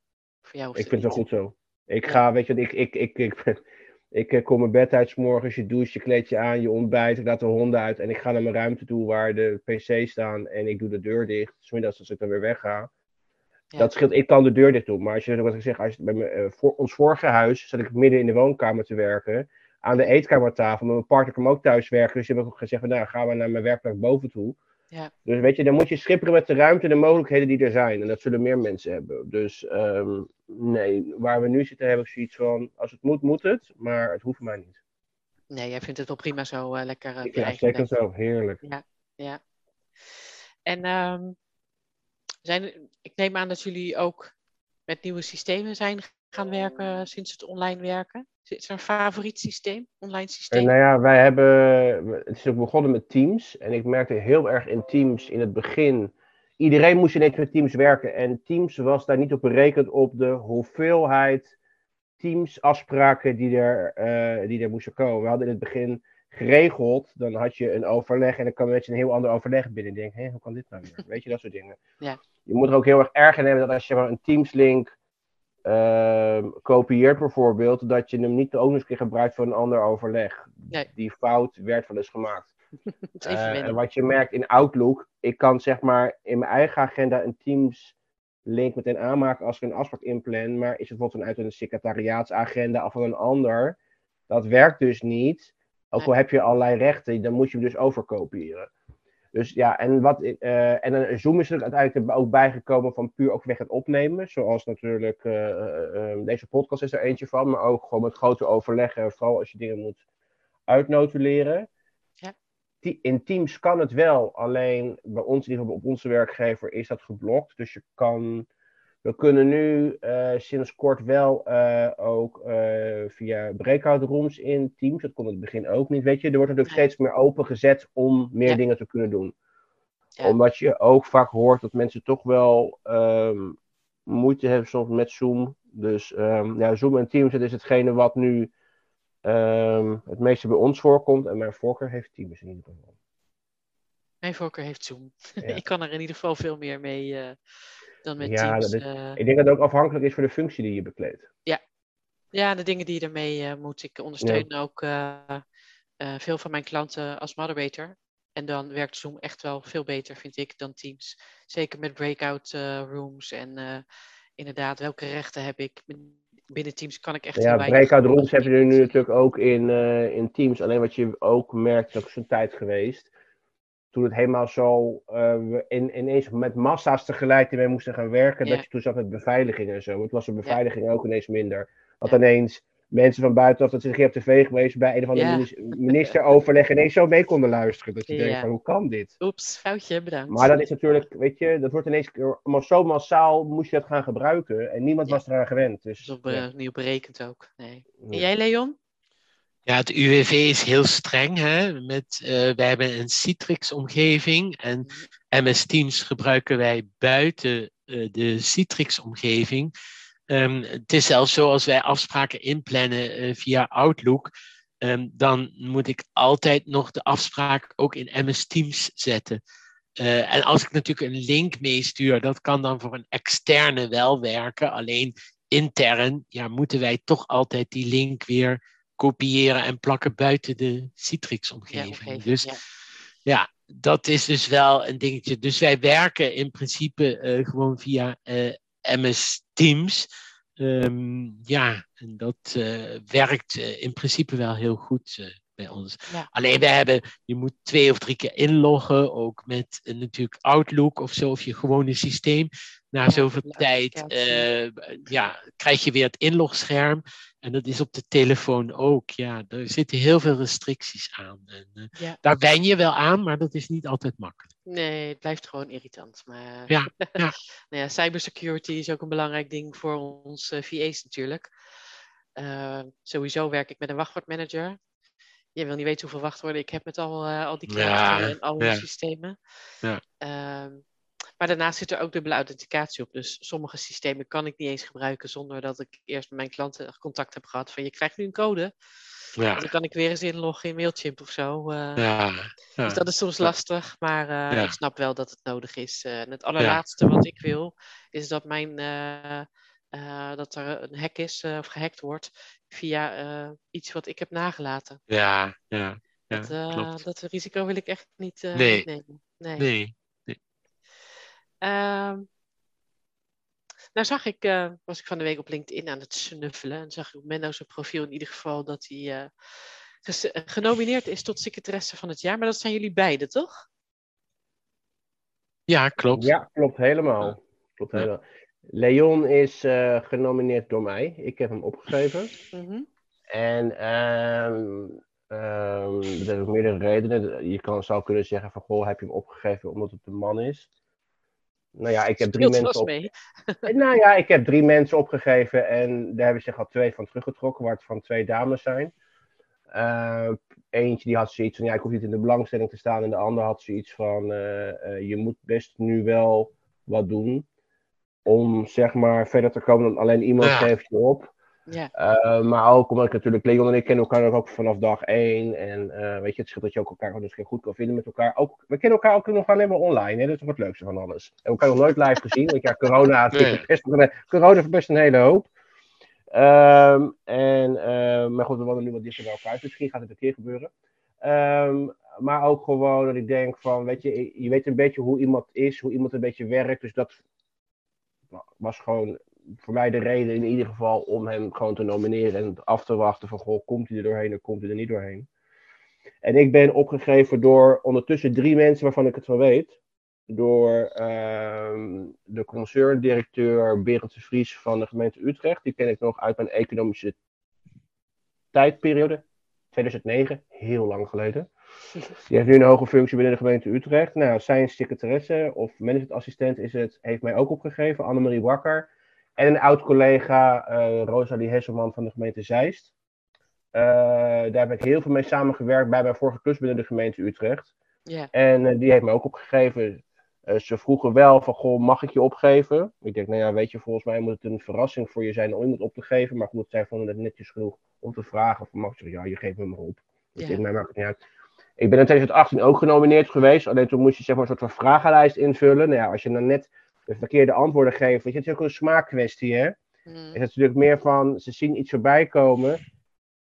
S1: Voor jou
S3: Ik vind het wel goed zo. Ik ga, weet je, wat, ik, ik, ik, ik, ik, eh, kom mijn bed uit 's morgens, je doucht, je kleed je aan, je ontbijt, ik laat de honden uit en ik ga naar mijn ruimte toe waar de pc's staan en ik doe de deur dicht. Smiddags als ik dan weer wegga.
S1: Ja.
S3: Dat scheelt, ik kan de deur dicht doen, maar als je, wat ik zeg, als je, bij mijn, eh, voor, ons vorige huis zat ik midden in de woonkamer te werken, aan de eetkamertafel, met mijn partner kwam ook thuis werken, dus heb ik ook gezegd, van, nou gaan we naar mijn werkplek boven toe.
S1: Ja.
S3: Dus weet je, dan moet je schipperen met de ruimte en de mogelijkheden die er zijn. En dat zullen meer mensen hebben. Dus ehm, nee, waar we nu zitten heb ik zoiets van, als het moet, moet het. Maar het hoeft mij niet.
S1: Nee, jij vindt het wel prima zo eh, lekker eh,
S3: vind het
S1: eigen
S3: zeker zo, heerlijk.
S1: Ja. En ehm, zijn, ik neem aan dat jullie ook met nieuwe systemen zijn gaan werken sinds het online werken. Is er een favoriet systeem, online
S3: En
S1: systeem?
S3: nou ja, wij hebben, het is ook begonnen met Teams. En ik merkte heel erg in Teams in het begin, iedereen moest ineens met Teams werken. En Teams was daar niet op berekend op de hoeveelheid Teams-afspraken die er, eh, die er moesten komen. We hadden in het begin geregeld, dan had je een overleg en dan kwam je een heel ander overleg binnen. En denk, hé, hoe kan dit nou weer? Weet je, dat soort dingen.
S1: Ja.
S3: Je moet er ook heel erg erg in hebben dat als je maar een Teams-link ehm, kopieert bijvoorbeeld, dat je hem niet een keer gebruikt voor een ander overleg.
S1: Nee.
S3: Die fout werd wel eens gemaakt.
S1: Even
S3: Eh, en wat je merkt in Outlook, ik kan zeg maar in mijn eigen agenda een Teams link meteen aanmaken als ik een afspraak inplan, maar is het bijvoorbeeld vanuit een secretariaatsagenda of van een ander, dat werkt dus niet. Ook al heb je allerlei rechten, dan moet je hem dus overkopiëren. Dus ja, en, wat, eh, en dan Zoom is er uiteindelijk ook bijgekomen van puur ook weg het opnemen. Zoals natuurlijk, eh, eh, deze podcast is er eentje van, maar ook gewoon met grote overleggen, vooral als je dingen moet uitnotuleren.
S1: Ja.
S3: Die- In Teams kan het wel, alleen bij ons, in ieder geval op onze werkgever, is dat geblokt. Dus je kan, we kunnen nu eh, sinds kort wel eh, ook eh, via breakout rooms in Teams. Dat kon in het begin ook niet, weet je. Er wordt natuurlijk steeds meer opengezet om meer
S1: Ja.
S3: dingen te kunnen doen.
S1: Ja.
S3: Omdat je ook vaak hoort dat mensen toch wel ehm, moeite hebben soms met Zoom. Dus ehm, ja, Zoom en Teams, dat is hetgene wat nu ehm, het meeste bij ons voorkomt. En mijn voorkeur heeft Teams in ieder geval.
S1: Mijn voorkeur heeft Zoom. Ik kan er in ieder geval veel meer mee dan met
S3: Ja,
S1: Teams.
S3: dat is-
S1: eh.
S3: Ik denk dat het ook afhankelijk is van de functie die je bekleedt.
S1: Ja, de dingen die je ermee eh, moet. Ik ondersteun ook eh, veel van mijn klanten als moderator. En dan werkt Zoom echt wel veel beter, vind ik, dan Teams. Zeker met breakout rooms en inderdaad, welke rechten heb ik? Binnen Teams kan ik echt
S3: Ja, breakout rooms heb je nu natuurlijk ook in, in Teams. Alleen wat je ook merkt, is ook zo'n tijd geweest. Toen het helemaal zo eh, in, ineens met massa's tegelijk ermee moesten gaan werken.
S1: Ja.
S3: Dat je toen zat met beveiliging en zo. Het was de beveiliging ook ineens minder. Dat ineens mensen van buitenaf, dat ze keer op tv geweest bij een of andere
S1: Ja.
S3: minis- ministeroverleg ineens zo mee konden luisteren. Dat je denkt van hoe kan dit?
S1: Oeps, foutje, bedankt.
S3: Maar dat is natuurlijk, weet je, dat wordt ineens allemaal zo massaal moest je dat gaan gebruiken. En niemand was eraan gewend. Dus,
S1: Dat is opnieuw berekend ook. Nee. En jij, Leon?
S2: Ja, het UWV is heel streng. Hè? Met, eh, wij hebben een Citrix-omgeving en MS Teams gebruiken wij buiten eh, de Citrix-omgeving. Ehm, het is zelfs zo als wij afspraken inplannen eh, via Outlook, ehm, dan moet ik altijd nog de afspraak ook in MS Teams zetten. En als ik natuurlijk een link meestuur, dat kan dan voor een externe wel werken. Alleen intern ja, moeten wij toch altijd die link weer kopiëren en plakken buiten de Citrix-omgeving. dus ja. ja. dat is dus wel een dingetje. Dus wij werken in principe uh, gewoon via uh, MS Teams. Um, ja, en dat uh, werkt in principe wel heel goed bij ons. Ja. Alleen we hebben, je moet twee of drie keer inloggen, ook met natuurlijk Outlook of zo, of je gewone systeem. Na ja, zoveel tijd uh, ja, krijg je weer het inlogscherm. En dat is op de telefoon ook. Ja, er zitten heel veel restricties aan. En, uh, ja. Daar wen je wel aan, maar dat is niet altijd makkelijk.
S1: Nee, het blijft gewoon irritant. Maar
S2: ja, ja.
S1: nou ja, cybersecurity is ook een belangrijk ding voor ons VA's natuurlijk. sowieso werk ik met een wachtwoordmanager je wil niet weten hoeveel wachtwoorden ik heb met al, uh, al die klanten en al die systemen.
S2: Ja.
S1: Maar daarnaast zit er ook dubbele authenticatie op. Dus sommige systemen kan ik niet eens gebruiken zonder dat ik eerst met mijn klanten contact heb gehad van je krijgt nu een code. Ja. Dan kan ik weer eens inloggen in Mailchimp of zo. Uh, ja. Dus dat is soms lastig, maar uh, ik snap wel dat het nodig is. en het allerlaatste wat ik wil, is dat mijn dat er een hack is of gehackt wordt via iets wat ik heb nagelaten.
S2: Ja, ja. ja
S1: dat, klopt. dat risico wil ik echt niet
S2: nee.
S1: nemen.
S2: Nee. nee.
S1: Ehm, nou zag ik, was ik van de week op LinkedIn aan het snuffelen en zag ik op Menno's profiel in ieder geval dat hij genomineerd is tot secretaresse van het jaar. Maar dat zijn jullie beiden, toch?
S2: Ja, klopt.
S3: Ja, klopt helemaal. Klopt helemaal. Leon is uh, genomineerd door mij. Ik heb hem opgeschreven.
S1: Mm -hmm.
S3: En um, um, er zijn ook meerdere redenen. Je kan, zou kunnen zeggen van, goh, heb je hem opgegeven omdat het een man is? Nou ja, ik heb drie mensen op...
S1: mee.
S3: nou ja, ik heb drie mensen opgegeven en daar hebben zich al twee van teruggetrokken, waar het van twee dames zijn. Uh, eentje die had zoiets van, ja, ik hoef niet in de belangstelling te staan. En de ander had zoiets van, uh, uh, je moet best nu wel wat doen om zeg maar verder te komen dan alleen iemand ja. geeft je op.
S1: Ja.
S3: Uh, maar ook omdat ik natuurlijk, Leon en ik kennen elkaar ook vanaf dag één. En uh, weet je, het scheelt dat je ook elkaar dus goed kan vinden met elkaar. Ook, we kennen elkaar ook nog alleen maar online. Hè? Dat is toch het leukste van alles. We hebben elkaar nog nooit live gezien. Want ja, corona, nee. verpest, corona verpest een hele hoop. Um, en, uh, maar goed, we wonen nu wat dichter bij elkaar. Dus misschien gaat het een keer gebeuren. Um, maar ook gewoon dat ik denk van, weet je, je weet een beetje hoe iemand is, hoe iemand een beetje werkt. Dus dat was gewoon voor mij de reden in ieder geval om hem gewoon te nomineren en af te wachten van, goh, komt hij er doorheen of komt hij er niet doorheen. En ik ben opgegeven door ondertussen drie mensen waarvan ik het wel weet. Door uh, de concerndirecteur Berend de Vries van de gemeente Utrecht. Die ken ik nog uit mijn economische tijdperiode. 2009, heel lang geleden. Die heeft nu een hoge functie binnen de gemeente Utrecht. Nou, zijn secretaresse of managementassistent is het, heeft mij ook opgegeven, Annemarie Bakker. En een oud collega, uh, Rosalie Hesselman van de gemeente Zeist. Uh, daar heb ik heel veel mee samengewerkt bij mijn vorige klus binnen de gemeente Utrecht. En uh, die heeft mij ook opgegeven. ze vroegen wel van, goh, mag ik je opgeven? Ik denk, nou ja, weet je, volgens mij moet het een verrassing voor je zijn om iemand op te geven. Maar goed, zij vonden het netjes genoeg om te vragen van, mag ik zeggen, ja, je geeft me maar op. Dus yeah. mij maakt het niet uit. Ik ben in 2018 ook genomineerd geweest. Alleen toen moest je zeg maar een soort van vragenlijst invullen. Nou ja, als je dan net de verkeerde antwoorden. Weet je, het is ook een smaakkwestie, hè?
S1: Mm.
S3: Het is natuurlijk meer van, ze zien iets voorbij komen.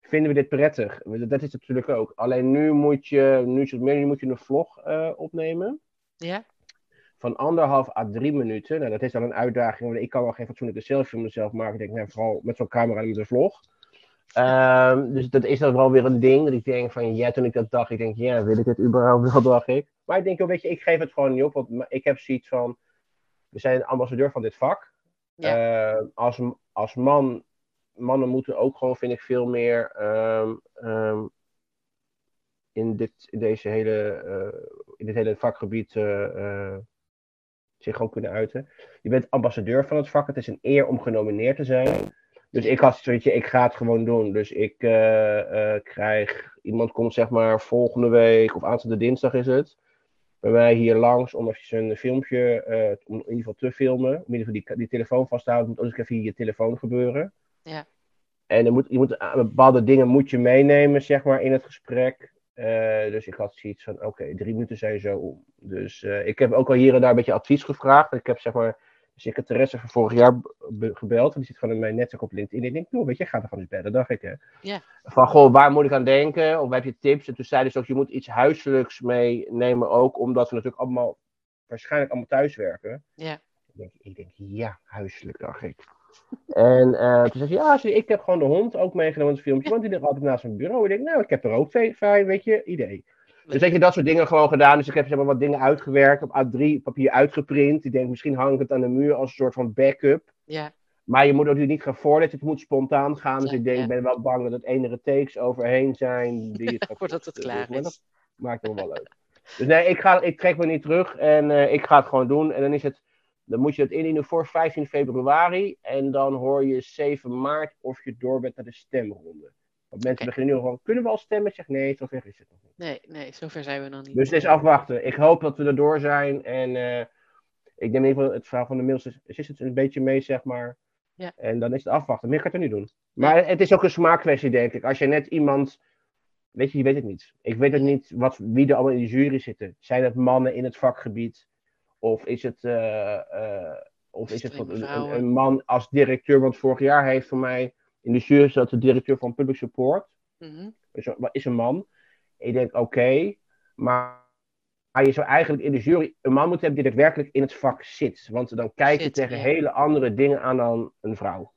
S3: Vinden we dit prettig? Dat is het natuurlijk ook. Alleen nu moet je, nu is het meer, nu moet je een vlog uh, opnemen.
S1: Ja.
S3: Van anderhalf à drie minuten. Nou, dat is dan een uitdaging. Want ik kan wel geen fatsoenlijke selfie van mezelf maken. Ik denk, nou, vooral met zo'n camera en met een vlog. Um, dus dat is dan wel weer een ding. Dat ik denk van, ja, toen ik dat dacht, ik denk, ja, wil ik het überhaupt wel, dacht ik. Maar ik denk, oh, weet je, ik geef het gewoon niet op. Want ik heb zoiets van, we zijn ambassadeur van dit vak.
S1: Ja.
S3: Uh, als, als man, mannen moeten ook gewoon, vind ik, veel meer um, um, in, dit, in, deze hele, uh, in dit hele vakgebied uh, zich gewoon kunnen uiten. Je bent ambassadeur van het vak. Het is een eer om genomineerd te zijn. Dus ik had zoiets, ik ga het gewoon doen. Dus ik krijg, iemand komt zeg maar volgende week of aanstaande dinsdag is het. Bij mij hier langs om even een filmpje, uh, om in ieder geval te filmen. Om in ieder geval die, die telefoon vast te houden. moet ook eens even hier je telefoon gebeuren.
S1: Ja.
S3: En moet, je moet, bepaalde dingen moet je meenemen zeg maar in het gesprek. dus ik had zoiets van, oké, okay, drie minuten zijn zo om. Dus ik heb ook al hier en daar een beetje advies gevraagd. Ik heb zeg maar secretaresse van vorig jaar gebeld. En die zit gewoon in mijn netwerk op LinkedIn. En ik denk, nou, weet je, ga er gewoon eens bellen, dacht ik. Hè. Van, goh, waar moet ik aan denken? Of heb je tips? En toen zeiden ze ook, je moet iets huiselijks meenemen ook. Omdat we natuurlijk allemaal, waarschijnlijk allemaal thuiswerken.
S1: Ja.
S3: Ik denk, ik denk ja, huiselijk, dacht ik. En uh, toen zei ze, ja, ze, ik heb gewoon de hond ook meegenomen in het filmpje, want die ligt altijd naast mijn bureau. Ik denk, nou, ik heb er ook twee, fijn, weet je, idee. Dus heb je dat soort dingen gewoon gedaan. Dus ik heb zeg maar wat dingen uitgewerkt, op A3 papier uitgeprint. Ik denk, misschien hang ik het aan de muur als een soort van backup.
S1: Ja.
S3: Maar je moet natuurlijk niet gaan voorlezen, het moet spontaan gaan. Dus
S1: Ja,
S3: ik denk,
S1: ja.
S3: ik ben wel bang dat het enige takes overheen zijn. Die het
S1: Voordat het klaar
S3: Maar dat
S1: is.
S3: maakt het wel leuk. Dus nee, ik, ga, ik trek me niet terug en eh, ik ga het gewoon doen. En dan is het, dan moet je het indienen voor 15 februari. En dan hoor je 7 maart of je door bent naar de stemronde. Want mensen beginnen nu gewoon, kunnen we al stemmen? Ik zeg nee, zover is het nog niet.
S1: Nee, nee, zover zijn we nog niet.
S3: Dus het is afwachten. Ik hoop dat we er door zijn. En eh, ik neem in ieder geval het verhaal van de mails is het een beetje mee, zeg maar.
S1: Ja.
S3: En dan is het afwachten. Meer kan ik er niet doen. Maar het is ook een smaakkwestie, denk ik. Als je net iemand... Weet je, je weet het niet. Ik weet het niet wat, wie er allemaal in de jury zitten. Zijn het mannen in het vakgebied? Of is het, eh, eh, of is het een, een man als directeur? Want vorig jaar heeft voor mij in de jury zat de directeur van Public Support
S1: Mhm.
S3: is een, is een man. Ik denk, oké, maar, maar je zou eigenlijk in de jury een man moeten hebben die daadwerkelijk in het vak zit. Want dan kijk je
S1: Zit,
S3: tegen
S1: ja.
S3: hele andere dingen aan dan een vrouw.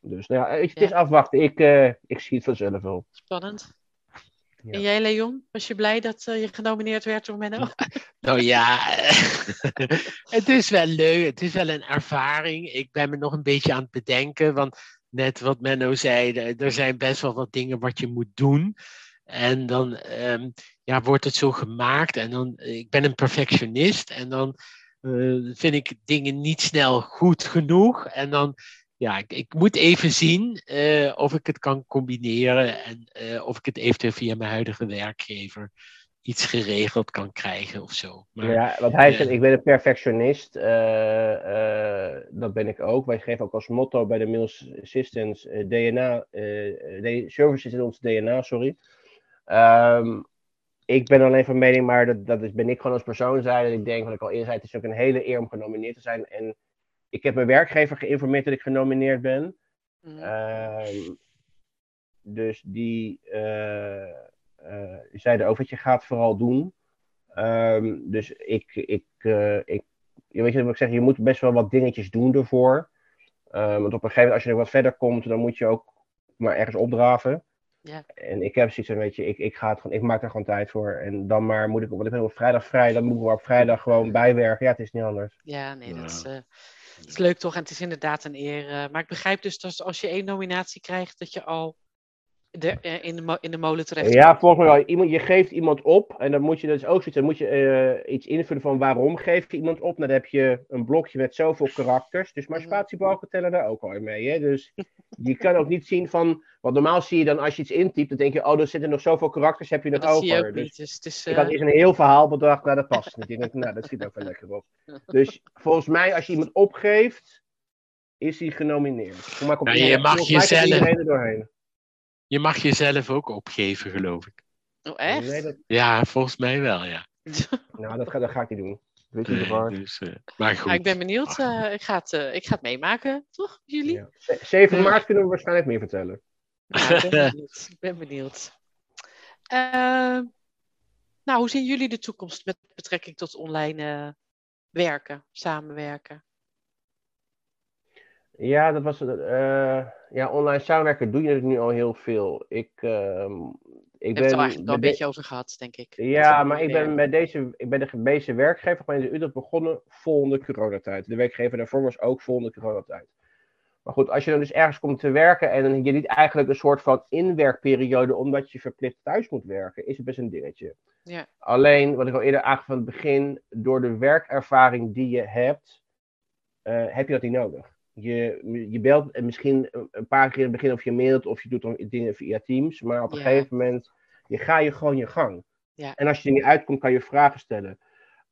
S3: Dus nou ja, het
S1: Ja.
S3: is afwachten. Ik, eh, ik zie het vanzelf wel.
S1: Spannend.
S3: Ja.
S1: En jij, Leon, was je blij dat eh, je genomineerd werd door Menno?
S2: Nou ja, het is wel leuk. Het is wel een ervaring. Ik ben me nog een beetje aan het bedenken. Want net wat Menno zei, er- er zijn best wel wat dingen wat je moet doen. En dan ehm, ja, wordt het zo gemaakt. En dan, ik ben een perfectionist. En dan eh, vind ik dingen niet snel goed genoeg. En dan, ja, ik, ik moet even zien eh, of ik het kan combineren. En eh, of ik het eventueel via mijn huidige werkgever iets geregeld kan krijgen of zo. Maar,
S3: Ja, want hij zegt, ik ben een perfectionist. eh, eh, dat ben ik ook. Wij geven ook als motto bij de Mills Assistance eh, DNA, eh, de- services in ons DNA, sorry. Ehm, ik ben alleen van mening, maar dat, dat is, ben ik gewoon als persoon zei. Dat ik denk, wat ik al eerder zei, het is ook een hele eer om genomineerd te zijn. En ik heb mijn werkgever geïnformeerd dat ik genomineerd ben.
S1: Mhm.
S3: Ehm, dus die eh, eh, zeiden ook wat je gaat vooral doen. Ehm, dus ik, ik, eh, ik je weet je wat ik zeg, je moet best wel wat dingetjes doen ervoor. Ehm, want op een gegeven moment, als je er wat verder komt, dan moet je ook maar ergens opdraven.
S1: Ja.
S3: En ik heb zoiets van, weet je, ik, ik, ga het gewoon, ik maak er gewoon tijd voor. En dan maar moet ik, want ik ben op vrijdag vrij, dan moet ik maar op vrijdag gewoon bijwerken. Ja, het is niet anders.
S1: Ja, nee, dat is, eh, dat is leuk toch? En het is inderdaad een eer. eh, maar ik begrijp dus dat als je één nominatie krijgt, dat je al de, eh, in, de in de molen terecht
S3: Ja, volgens mij wel. Iemand, je geeft iemand op en dan moet je dus ook zoiets, dan moet je eh, iets invullen van waarom geef je iemand op. Dan heb je een blokje met zoveel karakters. Dus maar
S1: Mhm.
S3: spatiebalken tellen daar ook al mee. Hè? Dus je kan ook niet zien van, want normaal zie je dan als je iets intypt, dan denk je, oh, er zitten nog zoveel karakters, heb je nog
S1: dat
S3: over.
S1: zie je ook
S3: Dus
S1: niet. Dus is,
S3: ik
S1: eh,
S3: had eerst een heel verhaal bedacht, nou dat past niet. Ik denk, nou, dat schiet ook wel lekker op. Dus volgens mij, als je iemand opgeeft, is hij genomineerd.
S2: Nou, je mag jezelf-
S3: er doorheen.
S2: Je mag jezelf ook opgeven, geloof ik.
S1: oh, echt?
S3: Nee, dat,
S2: Ja, volgens mij wel, ja.
S3: nou, dat ga, dat ga ik niet doen. Weet je
S2: Nee,
S3: waar?
S2: dus, eh, maar goed.
S1: Nou, ik ben benieuwd. eh, ik, ga het, eh, ik ga het meemaken, toch, jullie?
S3: Ja. Z- 7 maart kunnen we waarschijnlijk meer vertellen.
S1: Ja, ik ben benieuwd. Ik ben benieuwd. Eh, nou, hoe zien jullie de toekomst met betrekking tot online werken, samenwerken?
S3: Ja, dat was. eh, ja, online samenwerken doe je natuurlijk nu al heel veel. Ik, ehm, ik
S1: het er eigenlijk al een beetje over gehad, denk ik.
S3: Ja,
S1: Met
S3: maar ik ben bij deze, ik ben de gemeente werkgever gemeente Utrecht begonnen volgende coronatijd. De werkgever daarvoor was ook volgende coronatijd. Maar goed, als je dan dus ergens komt te werken en dan je niet eigenlijk een soort van inwerkperiode omdat je verplicht thuis moet werken, is het best een dingetje.
S1: Ja.
S3: Alleen, wat ik al eerder aangaf van het begin, door de werkervaring die je hebt, eh, heb je dat niet nodig. Je, je belt misschien een- paar keer in het begin of je mailt of je doet dan dingen via Teams, maar op een
S1: Ja.
S3: gegeven moment, je ga je gewoon je gang.
S1: Ja.
S3: En als je er niet uitkomt, kan je vragen stellen.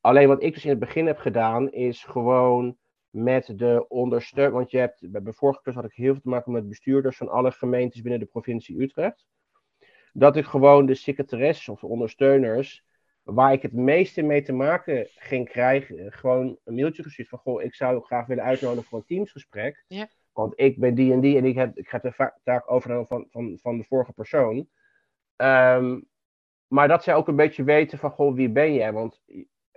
S3: Alleen wat ik dus in het begin heb gedaan, is gewoon met de ondersteuning. Want je hebt, bij mijn vorige klus had ik heel veel te maken met bestuurders van alle gemeentes binnen de provincie Utrecht. Dat ik gewoon de secretaresses of de ondersteuners waar ik het meeste mee te maken ging krijgen, gewoon een mailtje gestuurd van, goh, ik zou graag willen uitnodigen voor een teamsgesprek.
S1: Ja.
S3: Want ik ben die en die en ik, heb, ik ga de taak overnemen van, van, van de vorige persoon. Ehm, maar dat zij ook een beetje weten van, goh, wie ben jij? Want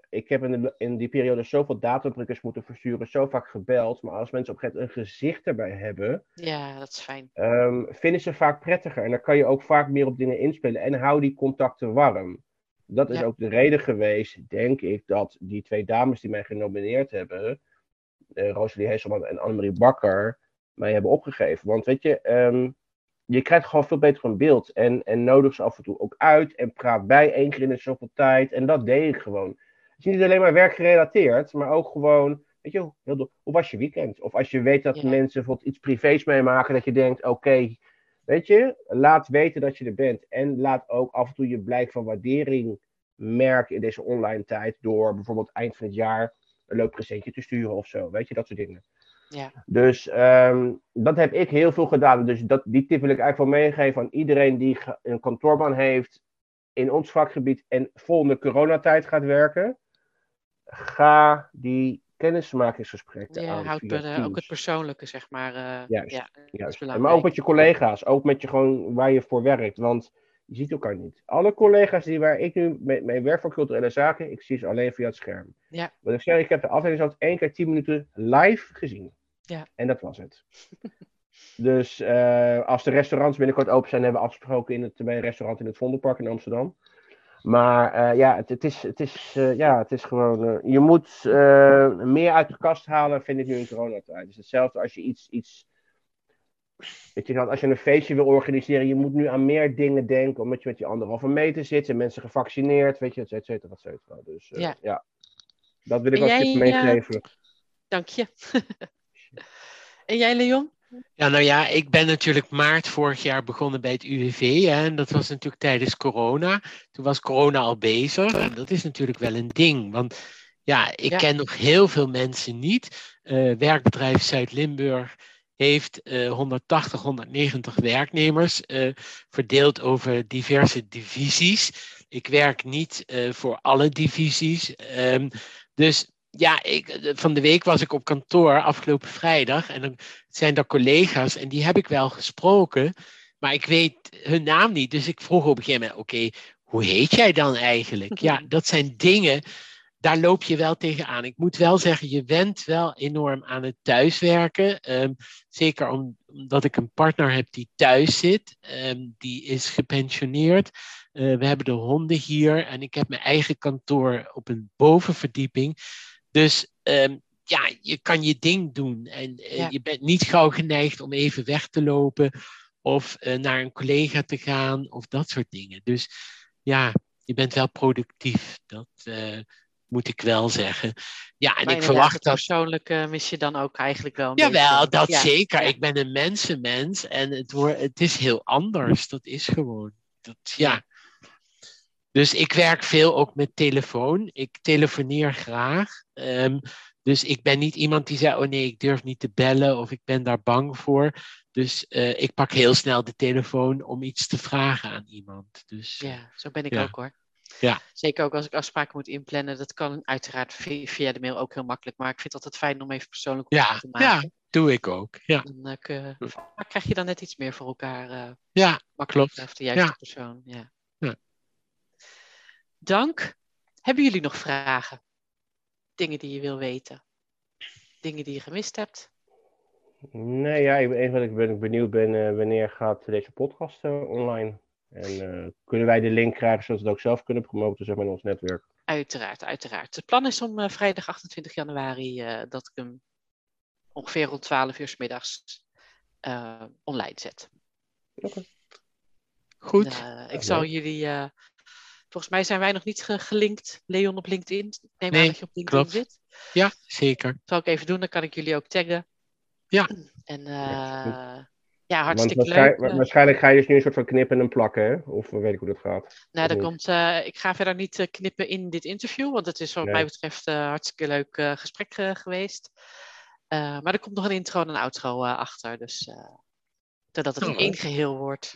S3: ik heb in, de, in die periode zoveel datadrukkers moeten versturen, zo vaak gebeld. Maar als mensen op een een gezicht erbij hebben,
S1: ja, dat is fijn.
S3: Um, vinden ze vaak prettiger. En dan kan je ook vaak meer op dingen inspelen. En hou die contacten warm. Dat is ook de reden geweest, denk ik, dat die twee dames die mij genomineerd hebben, uh, Rosalie Heeselman en Annemarie Bakker, mij hebben opgegeven. Want weet je, um, je krijgt gewoon veel beter een beeld. En, en nodig ze af en toe ook uit en praat bij één keer in de zoveel tijd. En dat deed ik gewoon. Het is niet alleen maar werkgerelateerd, maar ook gewoon, weet je, hoe was je weekend? Of als je weet dat mensen bijvoorbeeld iets privés meemaken, dat je denkt, oké, weet je, laat weten dat je er bent. En laat ook af en toe je blijk van waardering merken in deze online tijd, door bijvoorbeeld eind van het jaar een leuk presentje te sturen of zo, weet je, dat soort dingen.
S1: Ja.
S3: Dus um, dat heb ik heel veel gedaan. Dus dat, die tip wil ik eigenlijk wel meegeven aan iedereen die een kantoorbaan heeft in ons vakgebied en volgende coronatijd gaat werken. Ga die kennismakingsgesprekken
S1: ja,
S3: aan.
S1: Houd ook het persoonlijke, zeg maar. Uh,
S3: juist,
S1: ja,
S3: juist. maar ook met je collega's, ook met je gewoon waar je voor werkt. Want je ziet elkaar niet. Alle collega's die waar ik nu mee, mee werk voor culturele zaken, ik zie ze alleen via het scherm.
S1: Ja.
S3: Want ik zeg, ik heb de afdeling zelfs één keer tien minuten live gezien.
S1: Ja.
S3: En dat was het. dus uh, als de restaurants binnenkort open zijn, hebben we afgesproken in het, bij een restaurant in het Vondelpark in Amsterdam. Maar uh, ja, het, het, is, het, is, uh, ja, het is gewoon. je moet meer uit de kast halen, vind ik nu in coronatijd. Het is hetzelfde als je iets, iets Weet je, als je een feestje wil organiseren, je moet nu aan meer dingen denken, omdat je met je anderhalve meter zit en mensen gevaccineerd, weet je, et cetera, et cetera. Dus uh,
S1: ja.
S3: ja. dat wil ik wel even meegeven.
S1: Dank je. en jij, Leon?
S2: Ja, nou ja, ik ben natuurlijk maart vorig jaar begonnen bij het UWV. Hè, en dat was natuurlijk tijdens corona. Toen was corona al bezig. En dat is natuurlijk wel een ding. Want ja, ik ja. ken nog heel veel mensen niet. Uh, werkbedrijf Zuid-Limburg heeft uh, 180, 190 werknemers, uh, verdeeld over diverse divisies. Ik werk niet voor alle divisies. Um, dus ja, ik, van de week was ik op kantoor afgelopen vrijdag en dan zijn er collega's en die heb ik wel gesproken, maar ik weet hun naam niet. Dus ik vroeg op een gegeven moment, oké, okay, hoe heet jij dan eigenlijk? Ja, dat zijn dingen daar loop je wel tegenaan. Ik moet wel zeggen, je went wel enorm aan het thuiswerken. Um, zeker om, omdat ik een partner heb die thuis zit. Um, die is gepensioneerd. Uh, we hebben de honden hier en ik heb mijn eigen kantoor op een bovenverdieping. Dus um, ja, je kan je ding doen. En uh, ja. je bent niet gauw geneigd om even weg te lopen. Of uh, naar een collega te gaan. Of dat soort dingen. Dus ja, je bent wel productief. Dat moet ik wel zeggen. Ja, en
S1: maar
S2: ik verwacht dat.
S1: Persoonlijk mis je dan ook eigenlijk wel. Een
S2: Jawel,
S1: beetje.
S2: dat
S1: ja.
S2: zeker.
S1: Ja.
S2: Ik ben een mensenmens en het, wordt, het is heel anders. Dat is gewoon. Dat, ja. Dus ik werk veel ook met telefoon. Ik telefoneer graag. Um, dus ik ben niet iemand die zegt: Oh nee, ik durf niet te bellen of ik ben daar bang voor. Dus uh, ik pak heel snel de telefoon om iets te vragen aan iemand. Dus,
S1: ja, zo ben ik
S2: ja.
S1: ook hoor.
S2: Ja.
S1: Zeker ook als ik afspraken moet inplannen. Dat kan uiteraard via de mail ook heel makkelijk. Maar ik vind het altijd fijn om even persoonlijk
S2: ja,
S1: te maken.
S2: Ja, doe ik ook. Ja.
S1: Dan uh, krijg je dan net iets meer voor elkaar. Uh,
S2: ja,
S1: makkelijk
S2: klopt.
S1: Of de juiste
S2: ja.
S1: persoon. Ja. Dank. Hebben jullie nog vragen? Dingen die je wil weten? Dingen die je gemist hebt?
S3: Nee, ja, ik ben, even wat ik ben benieuwd ben, uh, wanneer gaat deze podcast online? En uh, kunnen wij de link krijgen zodat we het ook zelf kunnen promoten zeg maar, in ons netwerk?
S1: Uiteraard, uiteraard. Het plan is om uh, vrijdag 28 januari uh, dat ik hem ongeveer rond 12 uur s middags online zet.
S3: Oké. Okay.
S2: Goed.
S1: En, ik zal jullie. Volgens mij zijn wij nog niet ge gelinkt, Leon, op LinkedIn. Ik neem
S2: nee,
S1: aan dat je op LinkedIn
S2: klopt.
S1: zit.
S2: Ja, zeker.
S1: Dat zal ik even doen, dan kan ik jullie ook taggen.
S2: Ja.
S1: En ja, ja, hartstikke
S3: Want waarschijnlijk,
S1: leuk.
S3: Waarschijnlijk ga je dus nu een soort van knippen en plakken, hè? Of weet ik hoe dat gaat?
S1: Nou, dat komt, uh, ik ga verder niet knippen in dit interview, want het is wat nee. mij betreft een uh, hartstikke leuk uh, gesprek geweest. Uh, maar er komt nog een intro en een outro achter, dus zodat het
S3: Oh,
S1: een één geheel wordt.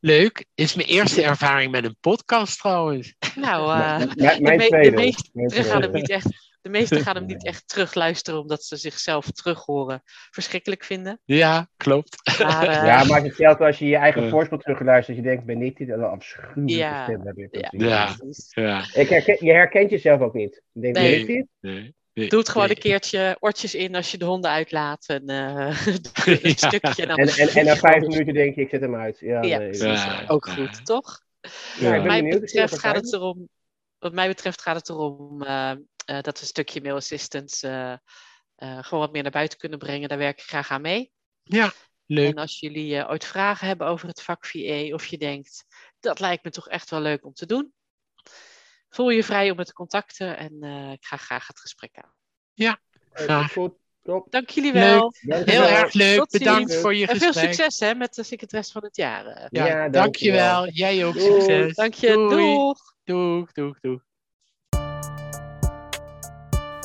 S2: Leuk. Is mijn eerste ervaring met een podcast trouwens.
S1: Nou, uh,
S3: Mijn-
S1: de,
S3: mijn
S1: me- de
S3: tweede.
S1: meesten gaan
S3: tweede.
S1: hem niet echt, de meesten gaan hem niet echt terugluisteren omdat ze zichzelf terughoren verschrikkelijk vinden.
S2: Ja, klopt.
S1: Maar, eh,
S3: Ja, maar hetzelfde als je je eigen
S2: Ja.
S3: voorspel terugluistert, je denkt, ben ik dit een afschuwelijke
S1: Ja.
S3: stem heb ik
S1: ja,
S3: precies.
S2: Ja. Ja.
S3: Ik herken, je herkent jezelf ook niet. Je denkt,
S1: Nee.
S3: ben ik dit?
S2: Nee, nee,
S1: Doe het gewoon
S2: nee.
S1: een keertje oortjes in als je de honden uitlaat. En eh een
S2: Ja.
S1: stukje. En dan
S3: En, en, en na vijf minuten denk je, ik zet hem uit. Ja,
S1: Ja,
S3: nee,
S1: precies.
S2: Ja.
S1: Ook
S2: Ja.
S1: goed, toch? Wat mij betreft gaat het erom, wat mij betreft gaat het erom eh, eh, dat we een stukje mail assistance eh, eh, gewoon wat meer naar buiten kunnen brengen. Daar werk ik graag aan mee.
S2: Ja, leuk.
S1: En als jullie eh, ooit vragen hebben over het vak VA of je denkt, dat lijkt me toch echt wel leuk om te doen. Voel je vrij om me te contacten en eh, ik ga graag het gesprek aan.
S2: Graag.
S3: Goed, top.
S1: Dank jullie wel.
S2: Heel erg leuk.
S1: Tot
S2: Bedankt
S1: ziens.
S2: voor je
S1: En veel
S2: gesprek.
S1: succes hè, met de secretaris van het jaar. eh.
S2: Ja,
S3: Ja,
S2: dankjewel. Jij ook succes.
S1: Dank je, doeg!
S2: Doeg, doeg, doeg.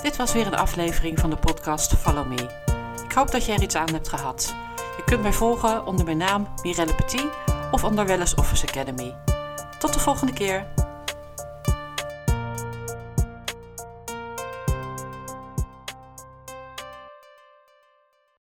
S1: Dit was weer een aflevering van de podcast Follow Me. Ik hoop dat jij er iets aan hebt gehad. Je kunt mij volgen onder mijn naam Mirelle Petit of onder Wellness Office Academy. Tot de volgende keer.